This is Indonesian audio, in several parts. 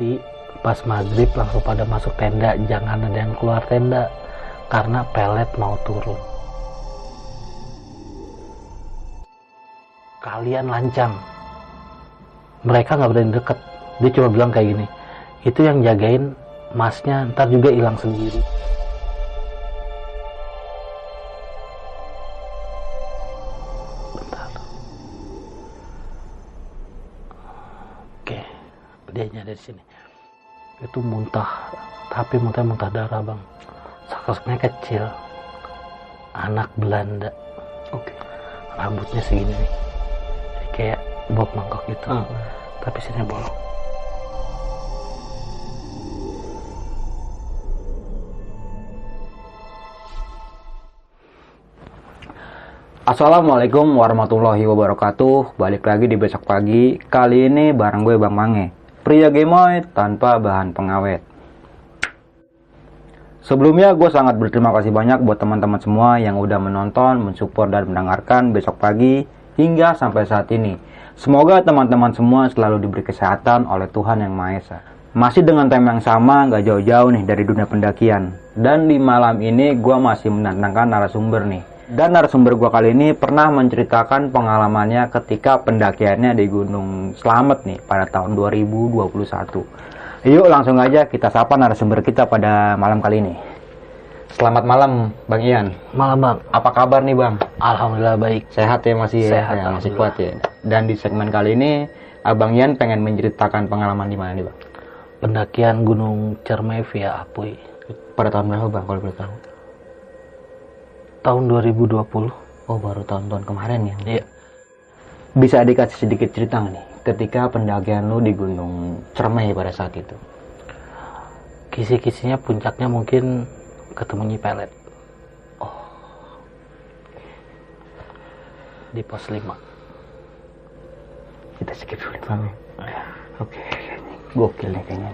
Nanti pas maghrib langsung pada masuk tenda jangan ada yang keluar tenda karena pelet mau turun. Kalian lancang. Mereka nggak berani deket. Dia cuma bilang kayak gini itu yang jagain masnya ntar juga hilang sendiri dia ada di sini. Itu muntah tapi muntah muntah darah bang. Sakosnya kecil. Anak Belanda. Oke. rambutnya segini nih. Jadi kayak Bob mangkok gitu. Ah. tapi sini bolong. Assalamualaikum warahmatullahi wabarakatuh. Balik lagi di besok pagi. Kali ini bareng gue Bang Mange Pria gemoy tanpa bahan pengawet Sebelumnya gue sangat berterima kasih banyak buat teman-teman semua yang udah menonton, mensupport dan mendengarkan besok pagi hingga sampai saat ini. Semoga teman-teman semua selalu diberi kesehatan oleh Tuhan Yang Maha Esa. Masih dengan tema yang sama, nggak jauh-jauh nih dari dunia pendakian. Dan di malam ini gue masih mendatangkan narasumber nih. Dan narasumber gue kali ini pernah menceritakan pengalamannya ketika pendakiannya di Gunung Slamet nih pada tahun 2021. Yuk langsung aja kita sapa narasumber kita pada malam kali ini. Selamat malam Bang Ian. malam bang Apa kabar nih Bang? alhamdulillah baik Sehat ya masih ya? Sehat, Ya, masih kuat ya. Dan di segmen kali ini Abang Ian pengen menceritakan pengalaman di mana nih Bang? pendakian Gunung Cermai via Apuy Pada tahun berapa Bang kalau boleh tahu? Tahun 2020 Oh baru tahun-tahun kemarin ya. iya Bisa dikasih sedikit cerita nggak nih ketika pendakian lu di Gunung Cermai pada saat itu? kisi-kisinya puncaknya mungkin ketemu Nyi Pelet oh di pos 5 Kita skip dulu. Oke, gokil nih kayaknya.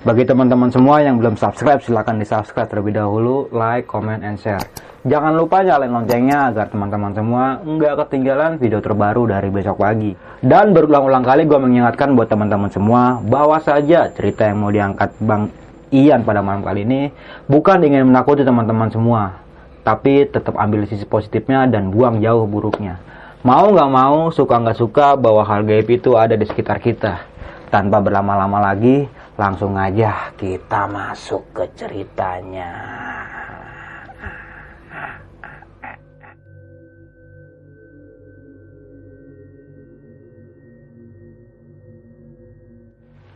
Bagi teman-teman semua yang belum subscribe, silahkan di subscribe terlebih dahulu, like, comment, and share. Jangan lupa nyalain loncengnya agar teman-teman semua nggak ketinggalan video terbaru dari besok pagi. Dan berulang-ulang kali gue mengingatkan buat teman-teman semua, bahwa saja cerita yang mau diangkat Bang Ian pada malam kali ini bukan ingin menakuti teman-teman semua, tapi tetap ambil sisi positifnya dan buang jauh buruknya. Mau nggak mau, suka nggak suka, bahwa hal gaib itu ada di sekitar kita. Tanpa berlama-lama lagi, langsung aja kita masuk ke ceritanya.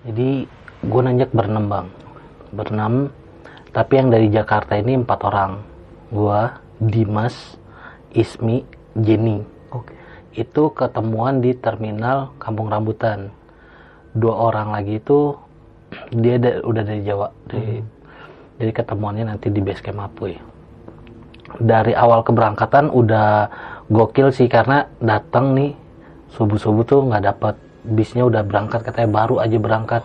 jadi gue nanjak berenam bang berenam tapi yang dari Jakarta ini empat orang gue Dimas Ismi Jenny Oke. itu ketemuan di terminal Kampung Rambutan dua orang lagi itu dia da- udah dari Jawa dari jadi ketemuannya nanti di base camp Apuy dari awal keberangkatan udah gokil sih karena datang nih subuh subuh tuh nggak dapat bisnya udah berangkat katanya baru aja berangkat.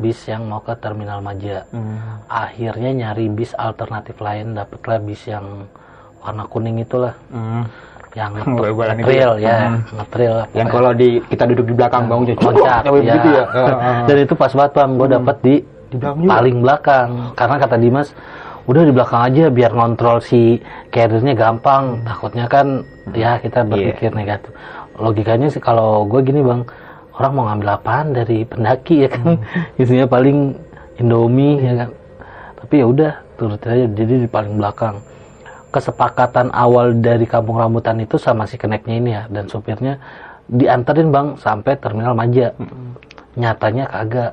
Bis yang mau ke terminal Maja. Hmm. akhirnya nyari bis alternatif lain dapetlah bis yang warna kuning itulah. Hmm. Yang Bal-balan itu ngetrail ya? ya Hmm. Yang pokoknya. kalau di kita duduk di belakang bang Ujo, loncat ya. begitu ya. Dan itu pas banget bang gue dapet di Di belakang juga? paling belakang karena kata Dimas udah di belakang aja biar ngontrol si carriernya gampang takutnya kan ya kita berpikir negatif logikanya sih kalau gue gini bang orang mau ngambil apaan dari pendaki ya kan isinya paling Indomie ya kan tapi ya udah turut aja jadi di paling belakang kesepakatan awal dari kampung rambutan itu sama si keneknya ini ya. Dan supirnya dianterin bang sampai terminal Maja. Nyatanya kagak.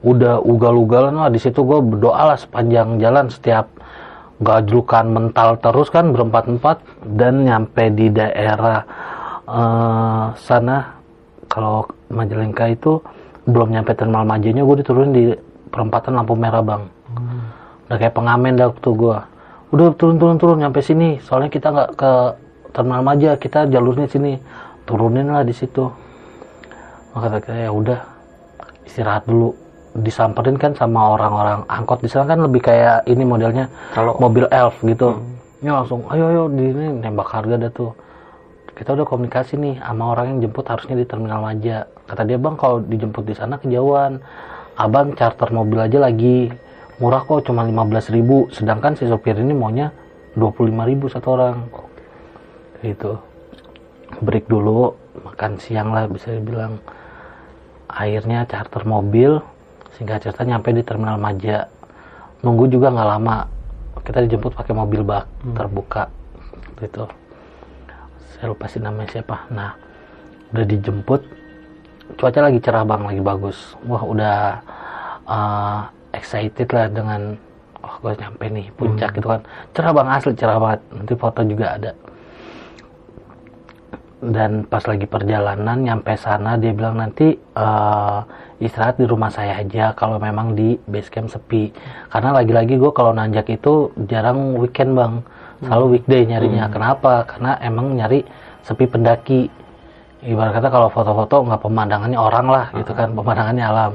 Udah ugal-ugalan lah di situ gue berdoa lah sepanjang jalan setiap gajlukan mental terus kan berempat-empat. Dan nyampe di daerah eh, sana kalau Majalengka itu belum nyampe terminal Majanya gue diturunin di perempatan lampu merah bang. Udah kayak pengamen dah waktu gue udah turun turun turun nyampe sini. Soalnya kita nggak ke terminal Maja kita jalurnya sini. Turunin lah di situ. Maka kata ya udah istirahat dulu. Disamperin kan sama orang-orang angkot di sana kan lebih kayak ini modelnya Kalau- mobil elf gitu. Ya langsung ayo ayo di ini nembak harga dah tuh. Kita udah komunikasi nih sama orang yang jemput harusnya di terminal Maja. Kata dia bang kalau dijemput di sana kejauhan. Abang charter mobil aja lagi murah kok cuma 15.000 ribu. Sedangkan si sopir ini maunya 25.000 ribu satu orang. Gitu. Break dulu makan siang lah bisa dibilang. Akhirnya charter mobil sehingga cerita nyampe di terminal Maja. Nunggu juga nggak lama kita dijemput pakai mobil bak terbuka. Gitu. Saya lupa sih namanya siapa. Nah udah dijemput. Cuaca lagi cerah bang lagi bagus. Wah udah uh, excited lah dengan oh gue nyampe nih puncak gitu kan. Cerah bang asli cerah banget. Nanti foto juga ada. Dan pas lagi perjalanan nyampe sana dia bilang nanti eh, istirahat di rumah saya aja kalau memang di base camp sepi. Karena lagi-lagi gue kalau nanjak itu jarang weekend bang. Selalu weekday nyarinya. Kenapa? Karena emang nyari sepi pendaki. Ibarat kata kalau foto-foto nggak pemandangannya orang lah gitu kan. Pemandangannya alam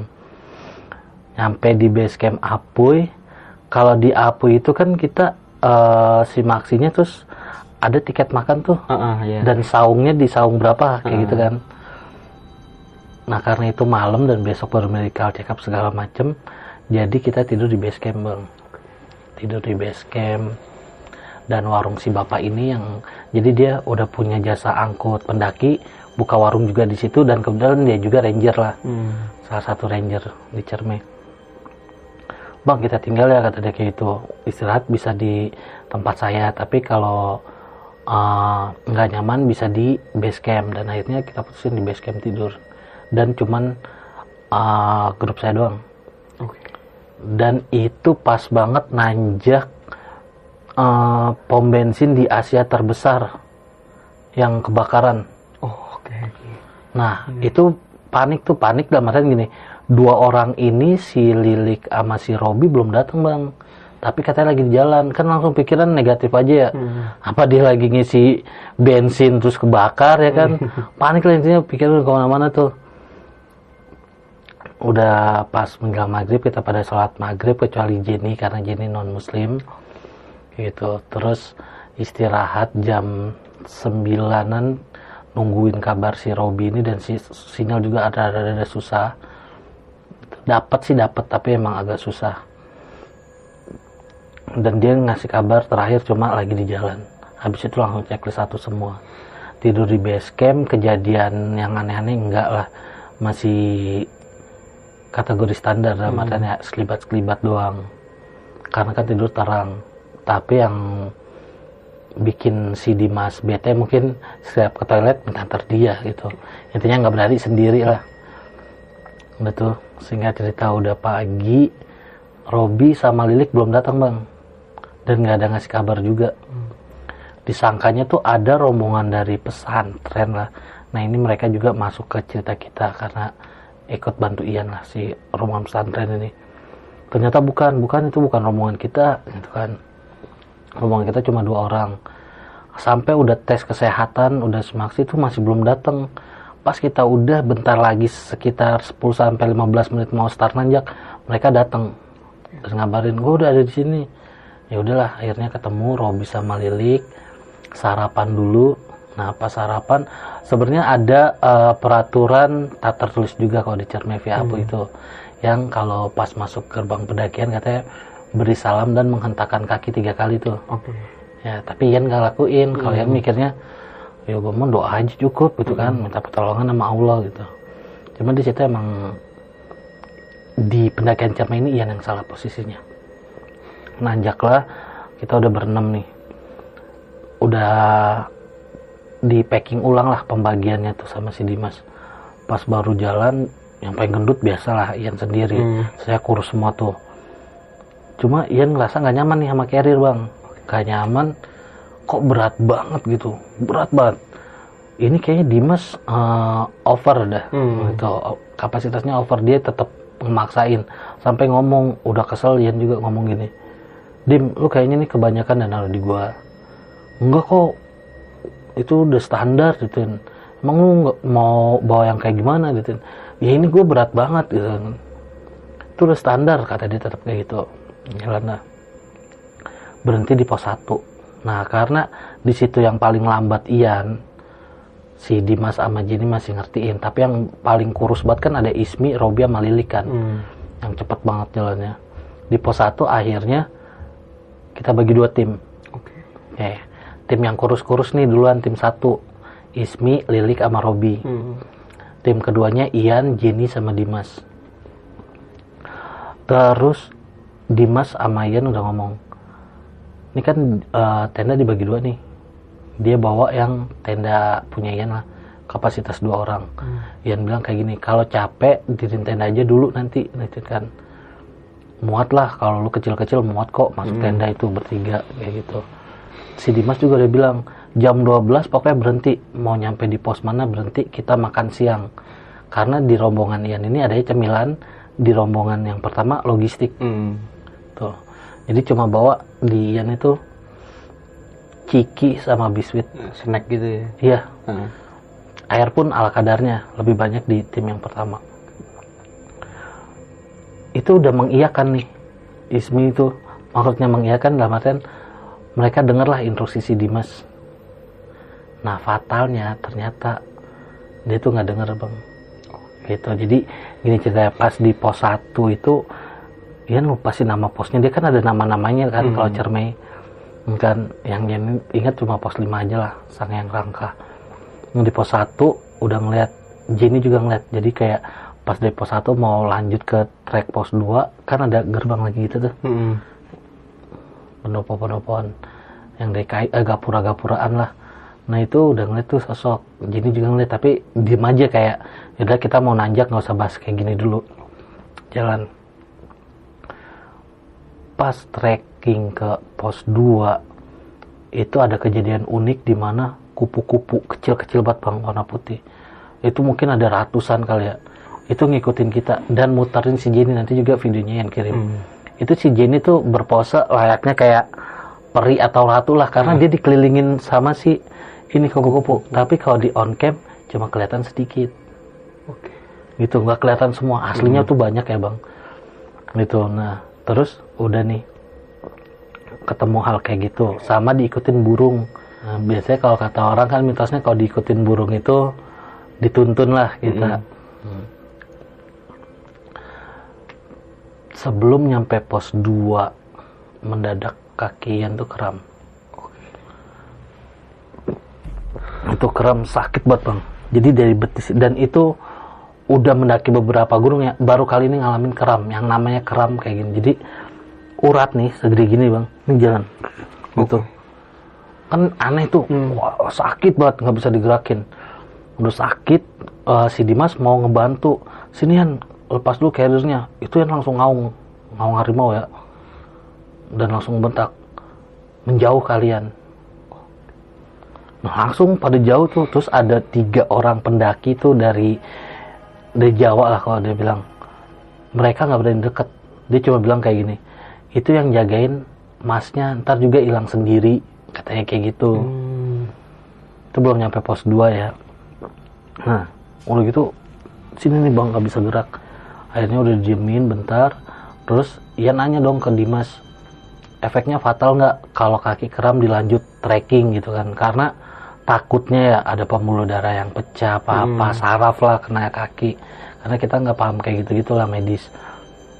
nyampe di base camp Apuy kalau di Apuy itu kan kita eh, si maksinya terus ada tiket makan tuh. Heeh, iya. dan saungnya di saung berapa kayak gitu kan. Nah karena itu malam dan besok baru medical check up segala macem jadi kita tidur di base camp bang. Tidur di base camp dan warung si bapak ini yang jadi dia udah punya jasa angkut pendaki buka warung juga di situ dan kebetulan dia juga ranger lah. Hmm. salah satu ranger di Cerme bang kita tinggal ya kata dia kayak gitu istirahat bisa di tempat saya tapi kalau uh, nggak nyaman bisa di base camp dan akhirnya kita putusin di base camp tidur dan cuman uh, grup saya doang Oke. dan itu pas banget nanjak uh, pom bensin di Asia terbesar yang kebakaran Oh, oke. Nah, itu panik tuh panik dalam artian gini. Dua orang ini si Lilik sama si Robi belum datang, Bang. Tapi katanya lagi di jalan. Kan langsung pikiran negatif aja ya. Apa dia lagi ngisi bensin terus kebakar ya kan? panik lah intinya pikiran ke mana-mana tuh. Udah pas menjelang maghrib kita pada sholat maghrib kecuali Jenny karena Jenny non muslim gitu terus istirahat jam sembilanan nungguin kabar si Robi ini dan si sinyal juga ada ada, ada susah dapat sih dapat tapi emang agak susah. Dan dia ngasih kabar terakhir cuma lagi di jalan. Habis itu langsung checklist satu semua. Tidur di base camp kejadian yang aneh-aneh enggak lah. Masih kategori standar dalam artian ya sekelibat-sekelibat doang. Karena kan tidur terang. Tapi yang bikin si Dimas bete mungkin setiap ke toilet minta antar dia gitu. Intinya nggak berani sendiri lah. Betul sehingga cerita udah pagi Robi sama Lilik belum datang bang. Dan nggak ada ngasih kabar juga. Disangkanya tuh ada rombongan dari pesantren lah. Nah ini mereka juga masuk ke cerita kita karena ikut bantu Ian lah si rombongan pesantren ini. Ternyata bukan bukan itu bukan rombongan kita gitu kan. Rombongan kita cuma dua orang. Sampai udah tes kesehatan udah semaksi itu masih belum datang pas kita udah bentar lagi sekitar 10 sampai 15 menit mau start nanjak mereka datang dan ngabarin gue udah ada di sini. Ya udahlah akhirnya ketemu Robi sama Lilik sarapan dulu. Nah pas sarapan sebenarnya ada eh, peraturan tak tertulis juga kalau di Cermevi Apu itu yang kalau pas masuk gerbang pendakian katanya beri salam dan menghentakkan kaki tiga kali tuh. Oke. ya tapi Ian nggak lakuin. Kalau Ian mikirnya ya gue mau doa aja cukup gitu kan minta pertolongan sama Allah gitu. Cuma di situ emang di pendakian Cerme ini Ian yang salah posisinya. Nanjaklah kita udah berenam nih. Udah di packing ulang lah pembagiannya tuh sama si Dimas. Pas baru jalan yang paling gendut biasalah Ian sendiri. Hmm. saya kurus semua tuh. Cuma Ian ngerasa nggak nyaman nih sama carrier bang. Gak nyaman kok berat banget gitu. Berat banget. Ini kayaknya Dimas uh, over dah. Hmm. gitu. Kapasitasnya over dia tetap memaksain sampai ngomong udah kesel Ian juga ngomong gini Dim lu kayaknya nih kebanyakan dan di gua. Enggak kok. Itu udah standar gitu. Emang lu nggak mau bawa yang kayak gimana? gitu. Ya ini gue berat banget gitu. Itu udah standar kata dia tetap kayak gitu. Jalan berhenti di pos 1 nah karena di situ yang paling lambat Ian si Dimas sama Jenny masih ngertiin tapi yang paling kurus banget kan ada Ismi, Robi sama kan Hmm. yang cepet banget jalannya di pos 1 akhirnya kita bagi dua tim Oke. eh tim yang kurus-kurus nih duluan tim satu Ismi, Lilik sama Robi Hmm. tim keduanya Ian, Jenny sama Dimas terus Dimas sama Ian udah ngomong ini kan eh, tenda dibagi dua nih. Dia bawa yang tenda punya Ian lah kapasitas dua orang. Ian bilang kayak gini kalau capek diriin tenda aja dulu nanti. Nanti kan. Muat lah kalau lu kecil-kecil muat kok masuk tenda itu bertiga kayak gitu. Si Dimas juga udah bilang jam 12 pokoknya berhenti mau nyampe di pos mana berhenti kita makan siang. Karena di rombongan Ian ini ada cemilan di rombongan yang pertama logistik. Hmm. tuh jadi cuma bawa di Ian itu ciki sama biskuit. Snack gitu ya. iya. Hmm. air pun ala kadarnya lebih banyak di tim yang pertama. Itu udah mengiyakan nih Ismi itu. Maksudnya mengiyakan dalam artian mereka dengarlah instruksi si Dimas. Nah fatalnya ternyata dia tuh nggak denger bang. Gitu. Jadi gini ceritanya pas di pos 1 itu Ian lupa sih nama posnya. Dia kan ada nama-namanya kan kalau cermai. Kan yang Ian ingat cuma pos 5 aja lah sang yang rangka. Yang di pos 1 udah ngeliat Jenny juga ngeliat. Jadi kayak pas dari pos 1 mau lanjut ke track pos 2 kan ada gerbang lagi gitu tuh. Hmm. pendopo-pendopoan yang dari kai, eh, gapura-gapuraan lah. Nah itu udah ngeliat tuh sosok. Jenny juga ngeliat tapi diem aja kayak yaudah kita mau nanjak nggak usah bahas kayak gini dulu. Jalan pas trekking ke pos 2 itu ada kejadian unik di mana kupu-kupu kecil-kecil banget bang warna putih. Itu mungkin ada ratusan kali ya. Itu ngikutin kita dan muterin si Jenny nanti juga videonya yang kirim. Hmm. itu si Jenny tuh berpose layaknya kayak peri atau ratu lah karena dia dikelilingin sama si ini kupu-kupu. Tapi kalau di on cam cuma kelihatan sedikit. Oke. gitu nggak kelihatan semua. Aslinya tuh banyak ya bang. Gitu nah terus udah nih ketemu hal kayak gitu. Sama diikutin burung. Nah, biasanya kalau kata orang kan mitosnya kalau diikutin burung itu dituntun lah kita Hmm. sebelum nyampe pos 2 mendadak kakian tuh kram. Itu kram sakit banget bang. Jadi dari betis dan itu udah mendaki beberapa gunung ya baru kali ini ngalamin kram yang namanya kram kayak gini. Jadi urat nih segede gini bang. Ini jalan. Gitu. Kan aneh tuh. Wah sakit banget nggak bisa digerakin. Udah sakit eh, si Dimas mau ngebantu. Sinian lepas dulu carriernya. Itu yang langsung ngaung. Ngaung harimau ya. Dan langsung bentak. Menjauh kalian. Nah langsung pada jauh tuh. Terus ada tiga orang pendaki tuh dari dari Jawa lah kalau dia bilang. Mereka nggak berani deket. Dia cuma bilang kayak gini itu yang jagain masnya ntar juga hilang sendiri katanya kayak gitu. Hmm. itu belum nyampe pos 2 ya. Nah udah gitu sini nih bang nggak bisa gerak. Akhirnya udah diemin bentar terus ia nanya dong ke Dimas efeknya fatal nggak kalau kaki kram dilanjut trekking gitu kan. Karena takutnya ya ada pembuluh darah yang pecah apa-apa saraf lah kena kaki. Karena kita nggak paham kayak gitu gitulah medis.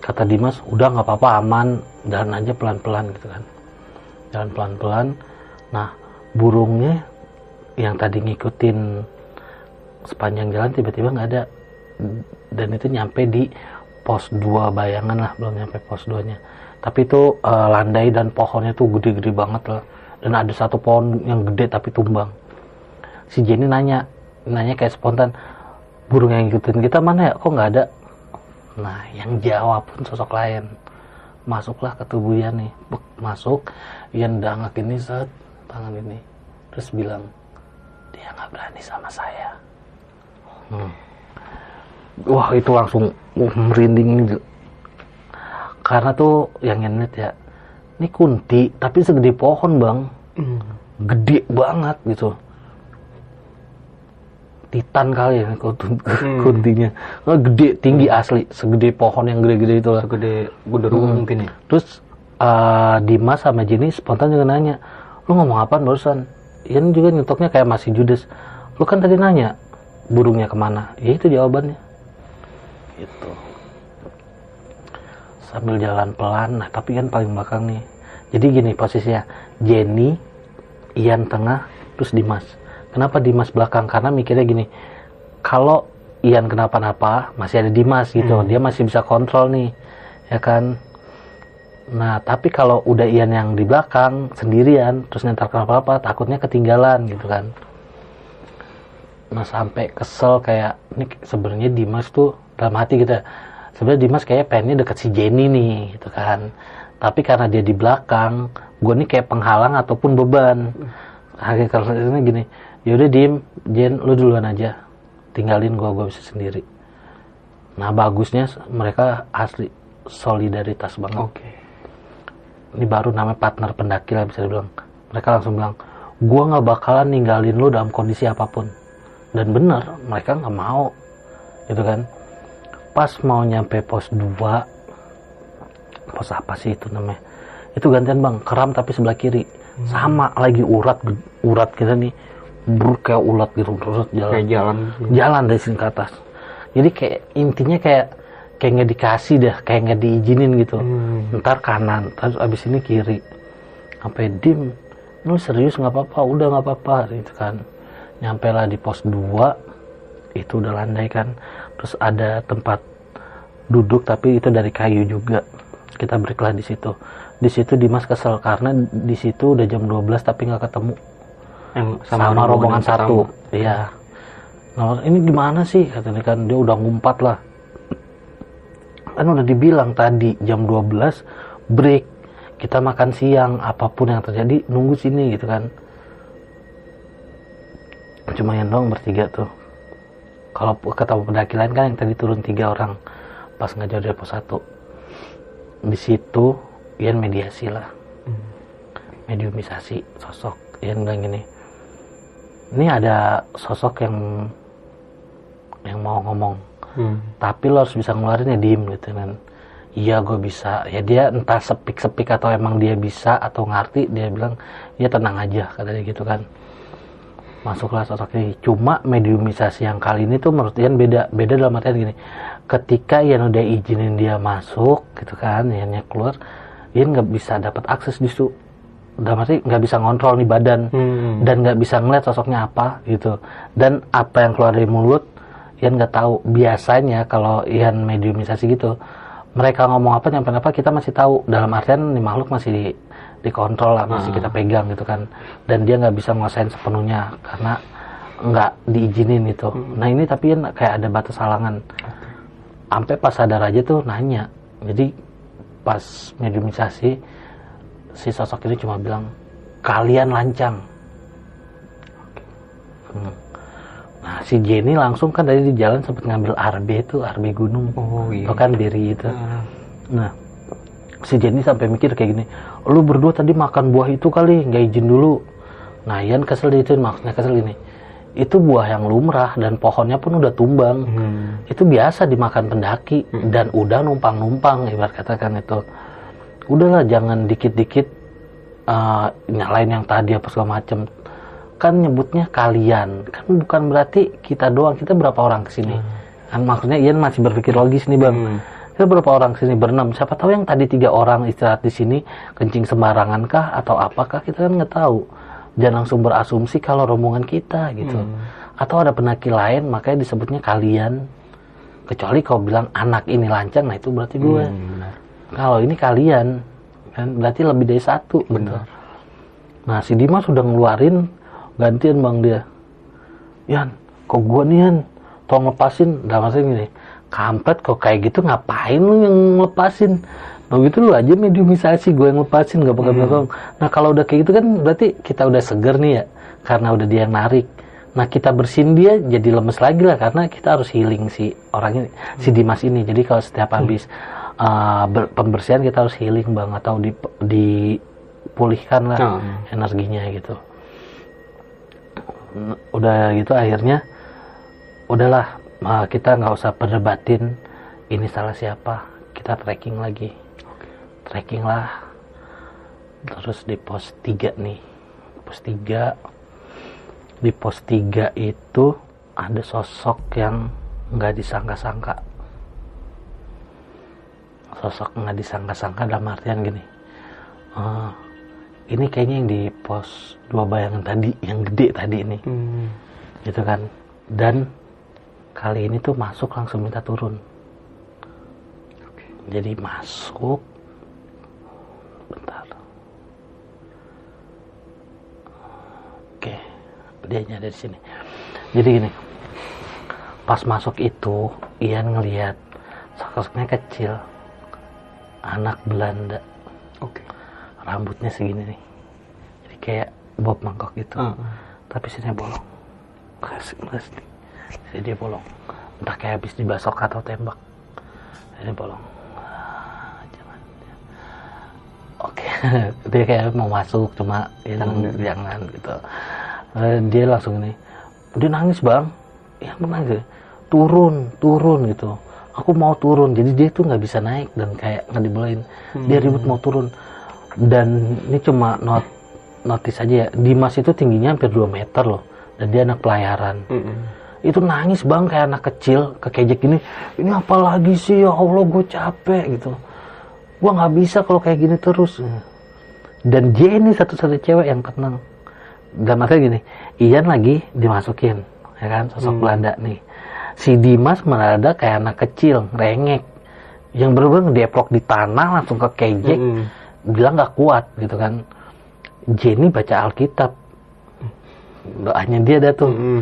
Kata Dimas udah nggak apa-apa aman. Jalan aja pelan-pelan gitu kan. Jalan pelan-pelan. Nah burungnya yang tadi ngikutin sepanjang jalan tiba-tiba nggak ada. Dan itu nyampe di pos 2 bayangan lah belum nyampe pos 2 nya tapi itu eh, landai dan pohonnya tuh gede-gede banget lah. Dan ada satu pohon yang gede tapi tumbang si Jenny nanya nanya kayak spontan burung yang ngikutin kita mana ya? Kok nggak ada? Nah yang jawab pun sosok lain. Masuklah ke tubuh Ian nih. Bek, masuk. Ian dangak ini set tangan ini. Terus bilang dia nggak berani sama saya. Hmm. wah itu langsung uh, merinding karena tuh yang ini ya ini kunti tapi segede pohon bang. Hmm. gede banget gitu titan kali ya hmm. kuntinya. Nah, gede tinggi asli. Segede pohon yang gede-gede itu lah. Segede genderuwo hmm. mungkin ya? Terus uh, Dimas sama Jenny spontan juga nanya lu ngomong apa barusan? Ian juga nyetoknya kayak masih judes. Lu kan tadi nanya burungnya ke mana? Ya itu jawabannya. Gitu. Sambil jalan pelan. Nah tapi kan paling belakang nih. Jadi gini posisinya. Jenny Ian tengah terus Dimas kenapa Dimas belakang? Karena mikirnya gini kalau Ian kenapa-napa masih ada Dimas gitu. Hmm. dia masih bisa kontrol nih ya kan? Nah tapi kalau udah Ian yang di belakang sendirian terus ntar kenapa-napa takutnya ketinggalan gitu kan. Nah sampai kesel kayak ini sebenarnya Dimas tuh dalam hati gitu ya sebenarnya Dimas kayak pengennya deket si Jenny nih gitu kan. Tapi karena dia di belakang gue nih kayak penghalang ataupun beban. Hakikatnya gini yaudah diem. Jen lu duluan aja. Tinggalin gue gue bisa sendiri. Nah bagusnya mereka asli solidaritas banget. Oke. Okay. ini baru namanya partner pendaki lah bisa dibilang. Mereka langsung bilang gue nggak bakalan ninggalin lu dalam kondisi apa pun. Dan bener mereka nggak mau. Gitu kan? Pas mau nyampe pos 2 pos apa sih itu namanya? Itu gantian bang. Keram tapi sebelah kiri. Hmm. sama lagi urat urat kita nih bur kayak ulat gitu terus jalan. Kayak jalan jalan dari sini ke atas. Jadi kayak intinya kayak kayak nggak dikasih dah kayak nggak diizinin gitu. Hmm. ntar kanan terus abis ini kiri. Sampai dim lu serius nggak apa-apa. Udah nggak apa-apa gitu kan. Nyampe lah di pos 2 itu udah landai kan. Terus ada tempat duduk tapi itu dari kayu juga. Kita breaklah di situ. Di situ Dimas kesel karena di situ udah jam 12 tapi nggak ketemu yang sama, sama rombongan satu. Iya. Nah ini gimana sih? Katanya kan dia udah ngumpat lah. Kan udah dibilang tadi jam 12 break. Kita makan siang apa pun yang terjadi nunggu sini gitu kan. Cuma yang dong bertiga tuh. Kalau ketemu pendaki lain kan yang tadi turun tiga orang pas nggak jauh dari pos satu. Di situ Ian mediasi lah. Hmm. mediumisasi sosok Ian bilang gini ini ada sosok yang yang mau ngomong. Hmm. tapi lo harus bisa ngeluarin ya diem gitu kan iya gue bisa. Ya dia entah sepik-sepik atau emang dia bisa atau ngerti dia bilang ya tenang aja katanya gitu kan. Masuklah sosok ini. Cuma mediumisasi yang kali ini tuh menurut Ian beda beda dalam artian gini. Ketika Ian udah izinin dia masuk gitu kan Iannya keluar Ian nggak bisa dapat akses justru dalam arti nggak bisa ngontrol nih badan hmm. dan nggak bisa ngeliat sosoknya apa gitu. Dan apa yang keluar dari mulut Ian nggak tahu. Biasanya kalau Ian mediumisasi gitu mereka ngomong apa nyampe apa kita masih tahu. Dalam artian nih makhluk masih dikontrol lah masih kita ah. pegang gitu kan. Dan dia nggak bisa nguasain sepenuhnya karena nggak diizinin itu hmm. nah ini tapi kan kayak ada batas halangan. Sampai pas sadar aja tuh nanya. Jadi pas mediumisasi si sosok ini cuma bilang kalian lancang hmm. nah si Jenny langsung kan tadi di jalan sempat ngambil RB itu RB gunung oh, iya. itu kan diri itu hmm. nah si Jenny sampai mikir kayak gini lu berdua tadi makan buah itu kali nggak izin dulu nah Ian kesel itu maksudnya kesel ini itu buah yang lumrah dan pohonnya pun udah tumbang hmm. itu biasa dimakan pendaki hmm. dan udah numpang-numpang ibarat katakan itu udahlah jangan dikit-dikit uh, nyalain yang tadi apa segala macem. Kan nyebutnya kalian. Kan bukan berarti kita doang. Kita berapa orang ke sini hmm. kan maksudnya Ian masih berpikir logis nih bang. Hmm. Kita berapa orang sini? Berenam. Siapa tahu yang tadi tiga orang istirahat di sini kencing sembarangan kah atau apakah? Kita kan nggak tahu. Jangan langsung berasumsi kalau rombongan kita gitu. Hmm. atau ada pendaki lain makanya disebutnya kalian. Kecuali kau bilang anak ini lancang nah itu berarti gue. Hmm, kalau ini kalian kan? Berarti lebih dari satu gitu. benar. Gitu. nah si Dimas sudah ngeluarin gantian bang dia. Yan kok gue nih Yan? Tolong lepasin. Dalam maksudnya gini kampret kok kayak gitu ngapain lu yang lepasin Nah gitu lu aja mediumisasi gue yang lepasin gak bakal hmm. nah kalau udah kayak gitu kan berarti kita udah seger nih ya karena udah dia yang narik. Nah kita bersihin dia jadi lemes lagi lah karena kita harus healing si orang ini si Dimas ini. Jadi kalau setiap habis uh, ber- pembersihan kita harus healing bang atau di dipulihkan lah Oh. energinya gitu. Udah gitu akhirnya udahlah uh, kita nggak usah perdebatin ini salah siapa kita tracking lagi. Tracking lah. Terus di pos 3 nih. Pos 3 di pos 3 itu ada sosok yang nggak disangka-sangka sosok nggak disangka-sangka dalam artian gini. "Eh, ini kayaknya yang di pos dua bayangan tadi yang gede tadi ini. Hmm. gitu kan. Dan kali ini tuh masuk langsung minta turun. Jadi masuk. Bentar. Oke dia ada di sini. Jadi gini pas masuk itu Ian ngelihat sosoknya kecil anak Belanda. Oke. rambutnya segini nih. Jadi kayak Bob Mangkok gitu. Ah. tapi sini bolong. Kasih pasti jadi dia bolong. Entah kayak habis dibasok atau tembak. Ini bolong. Ah, jangan. Oke. Dia kayak mau masuk cuma ya jangan, jangan gitu. Eh, dia langsung ini dia nangis bang. Ya. Nangis turun turun gitu aku mau turun. Jadi dia tuh nggak bisa naik dan kayak nggak dibolehin. Dia ribut mau turun. Dan ini cuma not notice aja ya. Dimas itu tingginya hampir 2 meter loh. Dan dia anak pelayaran. Mm-mm. itu nangis bang kayak anak kecil kekejek gini. Ini apa lagi sih? Ya Allah gue capek gitu. Gue nggak bisa kalau kayak gini terus. Dan dia ini satu-satu cewek yang tenang. Dan maksudnya gini Ian lagi dimasukin ya kan? Sosok Belanda nih si Dimas mendadak kayak anak kecil rengek yang bener-bener deplok di tanah langsung ke kejek Mm-mm. bilang nggak kuat gitu kan Jenny baca Alkitab doanya dia ada tuh Mm-mm.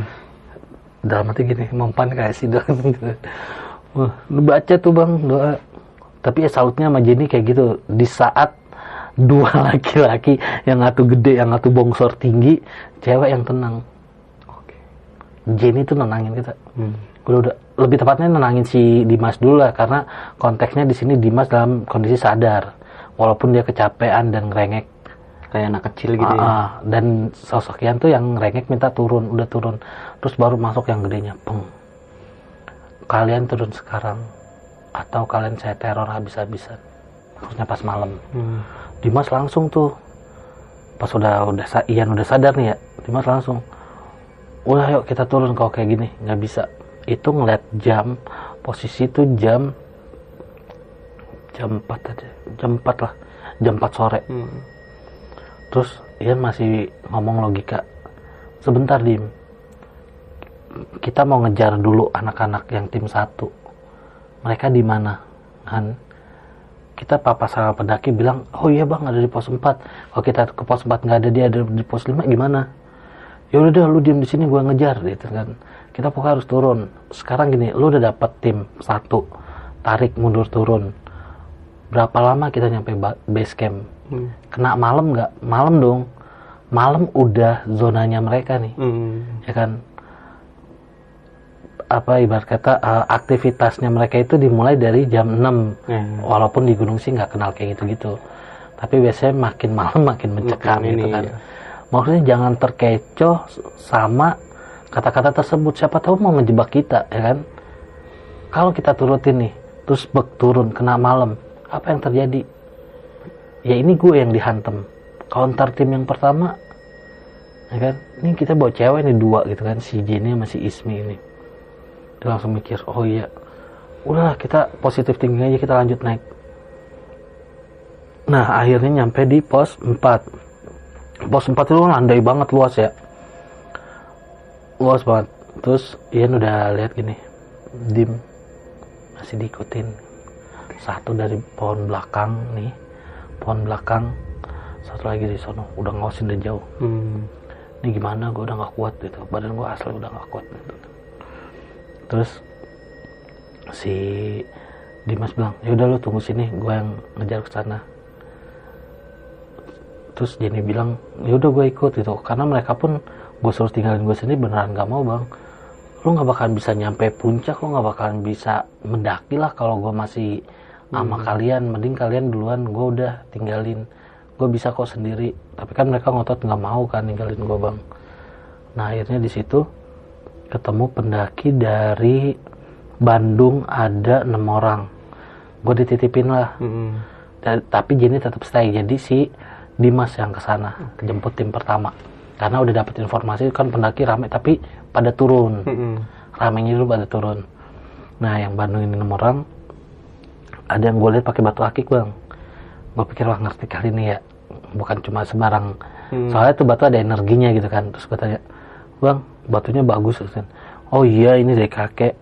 dalam hati gini mempan kayak si doang gitu. Wah, lu baca tuh bang doa. Tapi ya salutnya sama Jenny kayak gitu. Di saat dua laki-laki yang satu gede, yang satu bongsor tinggi, cewek yang tenang. Jenny tuh nenangin kita. Hmm. Udah, udah lebih tepatnya nenangin si Dimas dulu lah karena konteksnya di sini Dimas dalam kondisi sadar. Walaupun dia kecapean dan ngerengek Kayak anak kecil gitu ya. Ah, ah. dan sosok Ian tuh yang rengek minta turun, udah turun. Terus baru masuk yang gedenya, peng. Kalian turun sekarang atau kalian saya teror habis-habisan. Maksudnya pas malam. Hmm. Dimas langsung tuh pas udah udah Ian udah sadar nih ya, Dimas langsung. Udah yuk kita turun kalau kayak gini, nggak bisa. Itu ngeliat jam, posisi tuh jam jam 4 aja, jam 4 lah, jam 4 sore. Hmm. Terus Ian masih ngomong logika. Sebentar Dim. Kita mau ngejar dulu anak-anak yang tim satu. Mereka di mana? Kan kita papa sama pendaki bilang, oh iya bang ada di pos 4. Kalau kita ke pos 4 nggak ada dia ada di pos 5 gimana? Ya udah deh lu diem di sini gua ngejar gitu kan. Kita pokoknya harus turun. Sekarang gini, lu udah dapet tim satu, tarik mundur turun. Berapa lama kita nyampe ba- base camp? Hmm. kena malam nggak malam dong malam udah zonanya mereka nih Hmm. ya kan apa ibarat kata eh, aktivitasnya mereka itu dimulai dari jam 6 Eh. walaupun di gunung sih nggak kenal kayak gitu-gitu tapi biasanya makin malam makin mencekam Makin gitu ini, kan iya. maksudnya jangan terkecoh sama kata-kata tersebut siapa tahu mau ngejebak kita ya kan? Kalau kita turutin nih terus bek turun kena malam apa yang terjadi? Ya ini gue yang dihantem counter tim yang pertama ya kan? Ini kita bawa cewek nih dua gitu kan si Jenny sama si Ismi ini. Dia langsung mikir oh iya udahlah kita positif tinggi aja kita lanjut naik. Nah akhirnya nyampe di pos 4 pos 4 itu landai banget luas ya luas banget. Terus Ian udah lihat gini dim masih diikutin. Satu dari pohon belakang nih pohon belakang satu lagi di sono. Udah ngawasin dari jauh. Hmm. ini gimana? Gue udah nggak kuat gitu. Badan gue asli udah nggak kuat gitu. terus si Dimas bilang ya udah lu tunggu sini gue yang ngejar ke sana. Terus Jenny bilang ya udah gue ikut gitu. Karena mereka pun gue suruh tinggalin gue sendiri beneran gak mau bang. Lu nggak bakalan bisa nyampe puncak lu nggak bakalan bisa mendaki lah kalau gue masih sama kalian. Mending kalian duluan gue udah tinggalin. Gue bisa kok sendiri. Tapi kan mereka ngotot nggak mau kan ninggalin gue bang. Nah akhirnya di situ ketemu pendaki dari Bandung ada enam orang. Gue dititipin lah. Da- tapi Jenny tetap stay. Jadi si Dimas yang ke sana jemput tim pertama karena udah dapet informasi kan pendaki rame tapi pada turun. Mm-mm. ramenya dulu pada turun. Nah yang Bandung ini enam orang ada yang gue lihat pakai batu akik bang. Gue pikir wah ngerti kali ini ya. Bukan cuma sembarang. Hmm. soalnya tuh batu ada energinya gitu kan. Terus gue tanya bang batunya bagus kan oh iya ini dari kakek.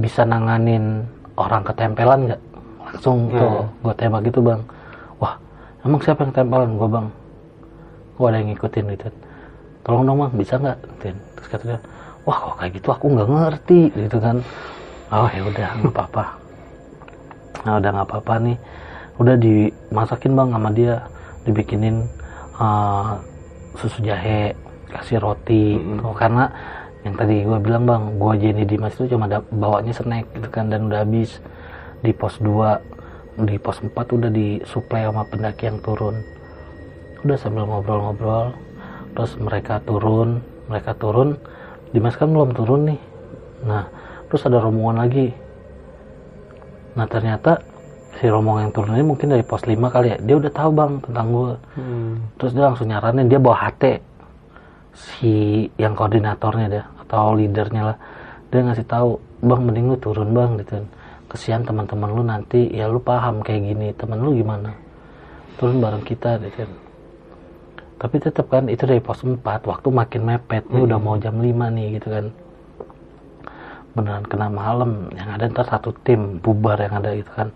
Bisa nanganin orang ketempelan nggak? Langsung tuh gue tembak gitu bang. Wah emang siapa yang ketempelan? Gue bang gue ada yang ngikutin gitu. Tolong dong bang bisa nggak? Terus kata dia wah kok kayak gitu? Aku nggak ngerti. Gitu kan. Oh ya udah nggak apa-apa. Nah udah nggak apa-apa nih. Udah dimasakin bang sama dia. Dibikinin eh, susu jahe kasih roti. Tuh, karena yang tadi gue bilang bang gue Jenny Dimas itu cuma ada bawanya snack gitu kan dan udah habis. Di pos 2 di pos 4 udah disuplai sama pendaki yang turun udah sambil ngobrol-ngobrol terus mereka turun mereka turun. Dimas kan belum turun nih. Nah terus ada rombongan lagi. Nah ternyata si rombongan yang turun ini mungkin dari pos 5 kali ya. Dia udah tahu bang tentang gue Hmm. terus dia langsung nyaranin dia bawa HT si yang koordinatornya dia atau leadernya lah. Dia ngasih tahu bang mending lu turun bang gitu kesian teman-teman lu nanti. Ya lu paham kayak gini. Temen lu gimana? Turun bareng kita gitu tapi tetap kan itu dari pos 4 waktu makin mepet ini udah mau jam 5 nih gitu kan. Beneran kena malam yang ada ntar satu tim bubar yang ada gitu kan.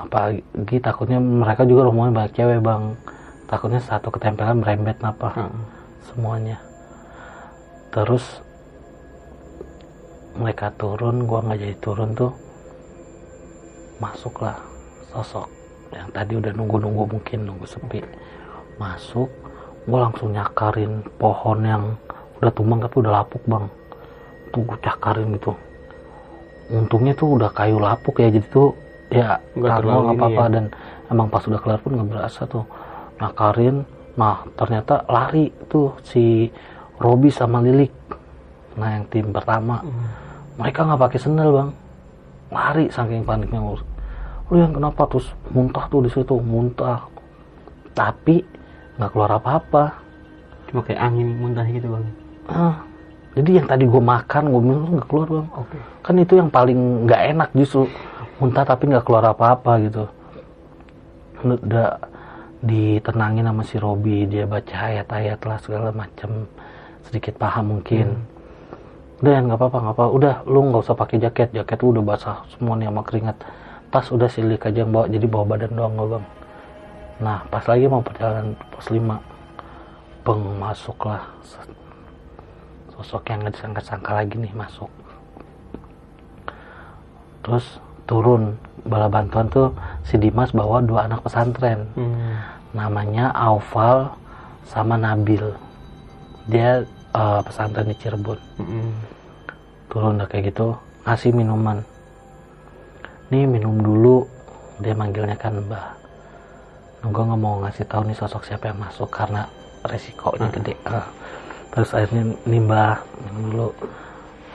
Apalagi takutnya mereka juga rombongan banyak cewek bang. Takutnya satu ketempelan merembet apa Hmm. semuanya. Terus mereka turun gua nggak jadi turun tuh masuklah sosok yang tadi udah nunggu-nunggu mungkin nunggu sepi. Masuk gua langsung nyakarin pohon yang udah tumbang tapi udah lapuk bang. Tuh gua cakarin gitu. Untungnya tuh udah kayu lapuk ya jadi tuh ya terlalu nggak apa-apa ya. dan emang pas udah kelar pun nggak berasa tuh. Nakarin nah ternyata lari tuh si Robi sama Lilik. Nah yang tim pertama. Mereka nggak pakai sendal bang. Lari saking paniknya lu yang kenapa? Terus muntah tuh di situ muntah. Tapi nggak keluar apa-apa. Cuma kayak angin muntah gitu bang. ah, jadi yang tadi gue makan gue minum tuh nggak keluar bang. Oke. kan itu yang paling nggak enak justru muntah tapi nggak keluar apa-apa gitu. Udah ditenangin sama si Robi dia baca ayat-ayat lah segala macam sedikit paham mungkin. Udah ya nggak apa-apa nggak apa udah lu nggak usah pakai jaket. Jaket lu udah basah semua nih sama keringat. Tas udah silik aja yang bawa jadi bawa badan doang gua bang nah pas lagi mau perjalanan pos 5 beng masuklah. Sosok yang nggak disangka-sangka lagi nih masuk. Terus turun bala bantuan tuh si Dimas bawa dua anak pesantren. Hmm. namanya Aufal sama Nabil. Dia eh, pesantren di Cirebon. Mm-mm. turun udah kayak gitu ngasih minuman. Nih minum dulu. Dia manggilnya kan mbah gue nggak mau ngasih tahu nih sosok siapa yang masuk karena resikonya gede. Ah. terus akhirnya minum dulu.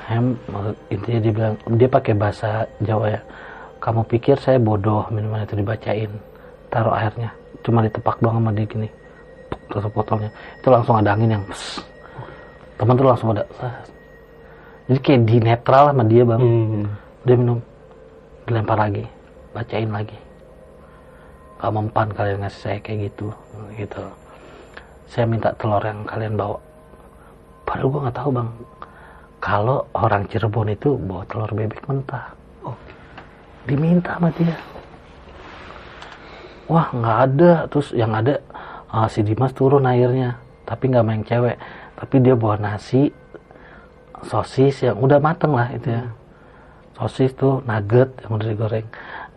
Hem maksud intinya dia bilang dia pakai bahasa Jawa ya. Kamu pikir saya bodoh minuman itu dibacain. Taruh airnya. Cuma ditepak doang sama dia gini. Terus botolnya. Itu langsung ada angin yang pss. teman tuh langsung pada "Sas." jadi kayak di netral sama dia bang. Hmm. dia minum dilempar lagi bacain lagi gak mempan kalian ngasih saya kayak gitu gitu. Saya minta telur yang kalian bawa. Padahal gue nggak tahu bang. Kalau orang Cirebon itu bawa telur bebek mentah. Diminta sama dia. Wah nggak ada. Terus yang ada ah, si Dimas turun airnya tapi nggak main cewek. Tapi dia bawa nasi sosis yang udah mateng lah itu ya. Sosis tuh nugget yang udah digoreng.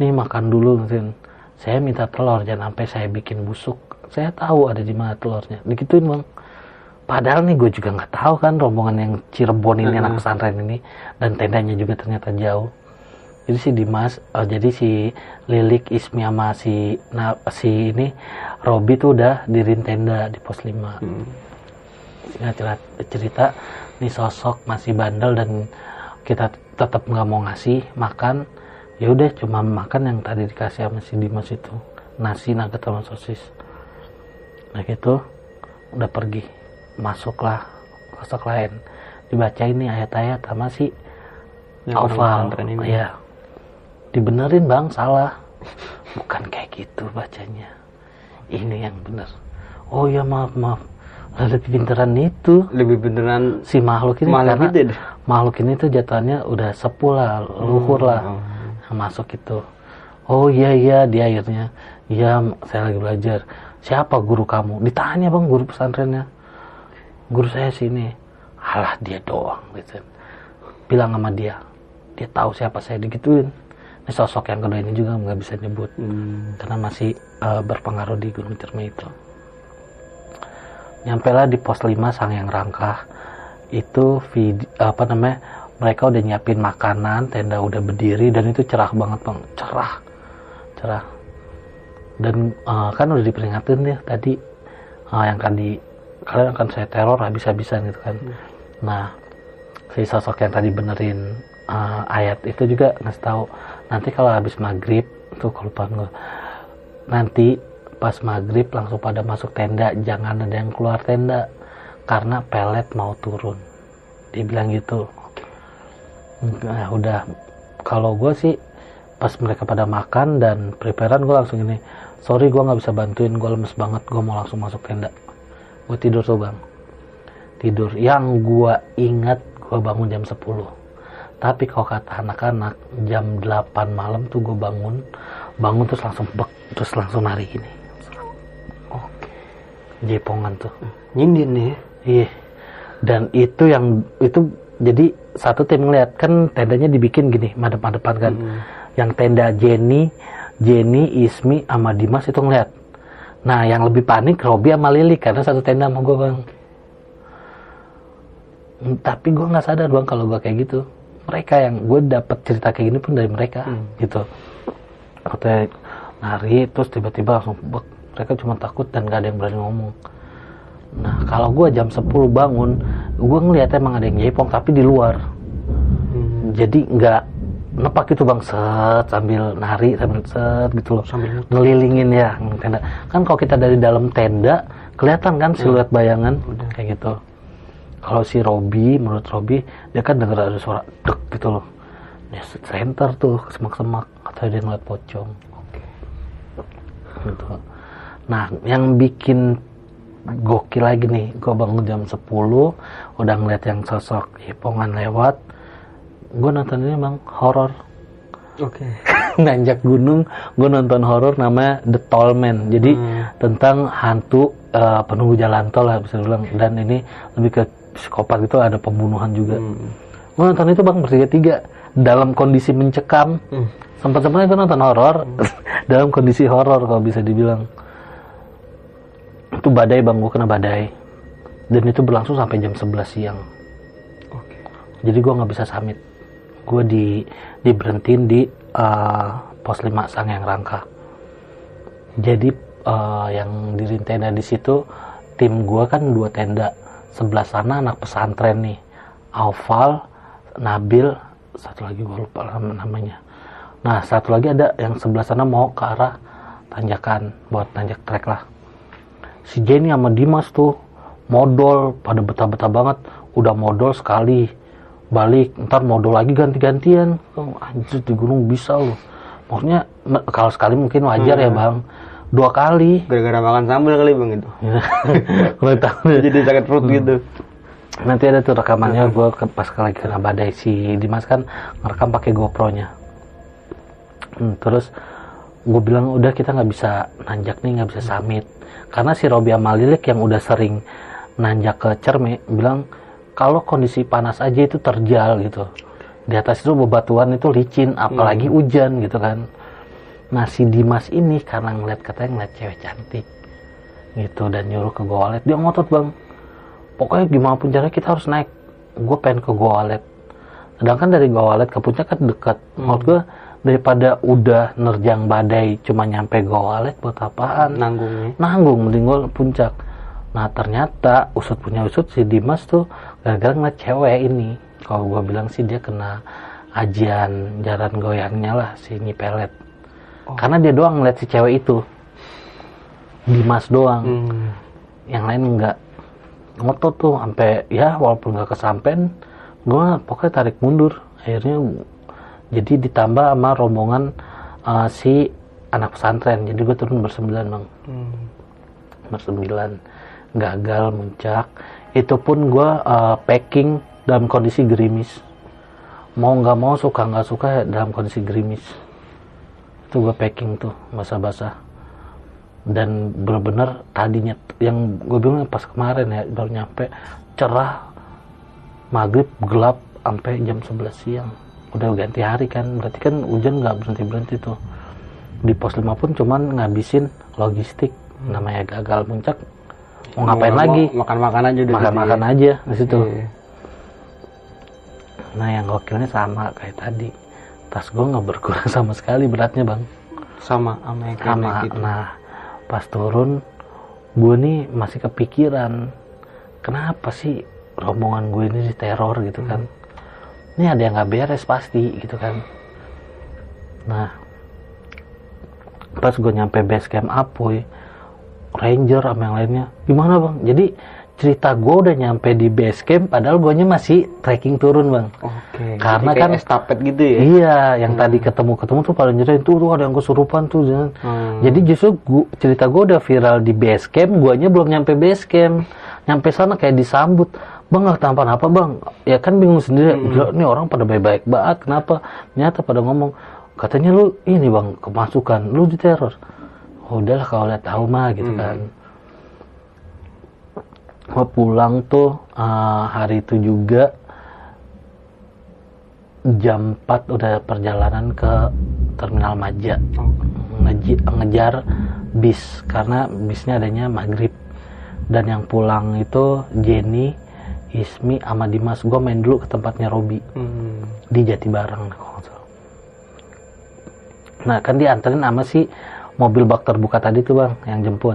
Nih makan dulu Tin. Saya minta telur jangan sampai saya bikin busuk. Saya tahu ada di mana telurnya. Digituin bang. Padahal nih gue juga nggak tahu kan rombongan yang Cirebon ini anak pesantren ini. Dan tendanya juga ternyata jauh. Jadi si Dimas eh, jadi si Lilik Ismi sama si nah, si ini Robi tuh udah dirin tenda di pos 5 Hmm. Cerita, cerita. Nih sosok masih bandel dan kita tetap nggak mau ngasih makan ya udah cuma makan yang tadi dikasih sama si Dimas itu. Nasi nugget sama sosis. Nah gitu. Udah pergi. Masuklah. Sosok lain. Dibaca ini ayat-ayat sama si Yang ya dibenerin bang. Salah. Bukan kayak gitu bacanya. Ini yang bener. Oh ya maaf maaf. Lebih pinteran itu. Lebih beneran si makhluk ini Makhluk karena itu deh. makhluk ini tuh jatuhannya udah sepuh lah luhur lah. Oh. Masuk itu. Oh iya iya dia akhirnya iya saya lagi belajar. Siapa guru kamu? Ditanya bang guru pesantrennya. Guru saya sini. Alah dia doang gitu. Bilang sama dia dia tahu siapa saya digituin. Ini sosok yang kedua ini juga nggak bisa nyebut Hmm. karena masih eh, berpengaruh di Gunung Ciremai itu. Nyampe lah di pos 5 sang yang rangkah itu vid- apa namanya mereka udah nyiapin makanan tenda udah berdiri dan itu cerah banget bang. Cerah. Cerah. Dan eh, kan udah diperingatin ya tadi eh, yang kan di kalian akan saya teror habis-habisan gitu kan. Nah si sosok yang tadi benerin eh, ayat itu juga ngasih tahu nanti kalau habis maghrib tuh kelupaan gue nanti pas maghrib langsung pada masuk tenda jangan ada yang keluar tenda karena pelet mau turun. Dia bilang gitu nah udah. Kalau gue sih pas mereka pada makan dan preparean gue langsung ini sorry gue nggak bisa bantuin gue lemes banget gue mau langsung masuk tenda. Gue tidur tuh bang. Tidur. Yang gue ingat gue bangun jam 10 tapi kalau kata anak-anak jam 8 malam tuh gue bangun bangun terus langsung bek terus langsung nari gini. Oke. Jepongan tuh. Nyindir nih ya. iya. Dan itu yang itu jadi satu tim ngeliat kan tendanya dibikin gini madep-madepan kan Hmm. yang tenda Jenny Jenny Ismi sama Dimas itu ngeliat nah yang lebih panik Robi sama Lili karena satu tenda sama gue bang Hmm, tapi gue nggak sadar bang kalau gue kayak gitu mereka yang gue dapet cerita kayak gini pun dari mereka Hmm. gitu katanya nari terus tiba-tiba langsung bek. mereka cuma takut dan gak ada yang berani ngomong nah kalau gue jam 10 bangun gue ngeliat emang ada yang jepong tapi di luar. Hmm. jadi nggak nepak gitu bang. Set sambil nari sambil set gitu loh. Sambil ngelilingin ya tenda. Kan kalau kita dari dalam tenda kelihatan kan siluet bayangan? Kayak gitu. Kalau si Robi menurut Robi dia kan denger ada suara dek gitu loh. Dia center tuh semak-semak. Atau dia ngeliat pocong. Gitu. Nah yang bikin gokil lagi nih. Gue bangun jam 10 udah ngeliat yang sosok hipongan lewat. Gue nonton ini bang horor Oke. nanjak gunung gue nonton horor namanya The Tall Man. Jadi Hmm. tentang hantu eh, penunggu jalan tol lah bisa dibilang. Dan ini lebih ke psikopat gitu ada pembunuhan juga. Hmm. gue nonton itu bang bertiga tiga. Dalam kondisi mencekam. Hmm. sempat sempatnya gue nonton horor dalam kondisi horor kalau bisa dibilang itu badai bang gue kena badai. Dan itu berlangsung sampai jam 11 siang. Oke. jadi gue nggak bisa samit gue di diberhentiin di eh, pos 5 sang yang rangka. Jadi eh, yang di tenda di situ tim gue kan dua tenda. Sebelah sana anak pesantren nih. Aufal Nabil satu lagi gue lupa nam- namanya. Nah satu lagi ada yang sebelah sana mau ke arah tanjakan buat tanjak trek lah si Jenny sama Dimas tuh modal pada betah-betah banget. Udah modal sekali. Balik ntar modal lagi ganti-gantian. Oh, anjir di gunung bisa loh maksudnya kalau sekali mungkin wajar ya bang. Dua kali. Gara-gara makan sambal kali bang itu. Tahu. Jadi sakit perut gitu. nanti ada tuh rekamannya gue pas lagi kena badai si Dimas kan ngerekam pakai GoPro-nya. Hmm, terus gue bilang udah kita nggak bisa nanjak nih nggak bisa summit karena si Robi sama Lilik yang udah sering nanjak ke Cerme bilang kalau kondisi panas aja itu terjal gitu. Di atas itu bebatuan itu licin apalagi hujan gitu kan. Nah si Dimas ini karena ngeliat katanya ngeliat cewek cantik gitu dan nyuruh ke goalet dia ngotot bang pokoknya gimana pun caranya kita harus naik. Gue pengen ke Goa Walet sedangkan dari Goa Walet ke puncak kan dekat. Menurut gue daripada udah nerjang badai cuma nyampe Goa Walet buat apaan? Nanggungnya. nanggung mending gue puncak. Nah ternyata usut punya usut si Dimas tuh gara-gara ngeliat cewek ini. Kalau gue bilang sih dia kena ajian jalan goyangnya lah si Nyipelet. Karena dia doang ngeliat si cewek itu. Dimas doang. Hmm. yang lain enggak. Ngotot tuh sampai ya walaupun nggak kesampean gue pokoknya tarik mundur. Akhirnya jadi ditambah sama rombongan uh, si anak pesantren. Jadi gue turun bersembilan bang. Hmm. bersembilan. Gagal muncak. Itu pun gue uh, packing dalam kondisi gerimis. Mau nggak mau suka nggak suka ya dalam kondisi gerimis. Itu gue packing tuh basah-basah. Dan bener-bener tadinya yang gue bilang pas kemarin ya baru nyampe cerah maghrib gelap sampai jam 11 siang udah ganti hari kan berarti kan hujan nggak berhenti berhenti tuh. Di pos 5 pun cuman ngabisin logistik namanya gagal puncak mau ngapain nggak lagi? mau, Makan-makan aja udah makan makan gitu aja di situ. Ya. Iya. nah yang gokilnya sama kayak tadi. Tas gue nggak berkurang sama sekali beratnya bang. Sama sama yang sama gitu. nah pas turun gue nih masih kepikiran kenapa sih rombongan gue ini diteror gitu kan ini ada yang nggak beres pasti gitu kan nah pas gue nyampe base camp Apoy ranger sama yang lainnya gimana bang jadi cerita gue udah nyampe di base camp padahal gue masih trekking turun bang Oke. Karena jadi kan- estafet gitu ya. Iya, yang tadi ketemu-ketemu tuh paling nyerahin tuh, tuh ada yang kesurupan tuh. jangan. Hmm. Jadi justru gua, cerita gue udah viral di base camp, guanya belum nyampe base camp. Nyampe sana kayak disambut. Bang nggak tampan apa bang? Ya kan bingung sendiri. Gila, nih orang pada baik-baik banget. Kenapa? Nyata pada ngomong. Katanya lu ini bang kemasukan, lu diteror. Oh, udahlah kalau lihat tahu mah gitu kan. Gue pulang tuh eh, hari itu juga jam 4 udah perjalanan ke terminal Maja Ngeji- ngejar bis karena bisnya adanya maghrib dan yang pulang itu Jenny Ismi sama Dimas gue main dulu ke tempatnya Robi. Hmm. di Jatibarang nah kan dianterin sama si mobil bak terbuka tadi tuh bang yang jemput.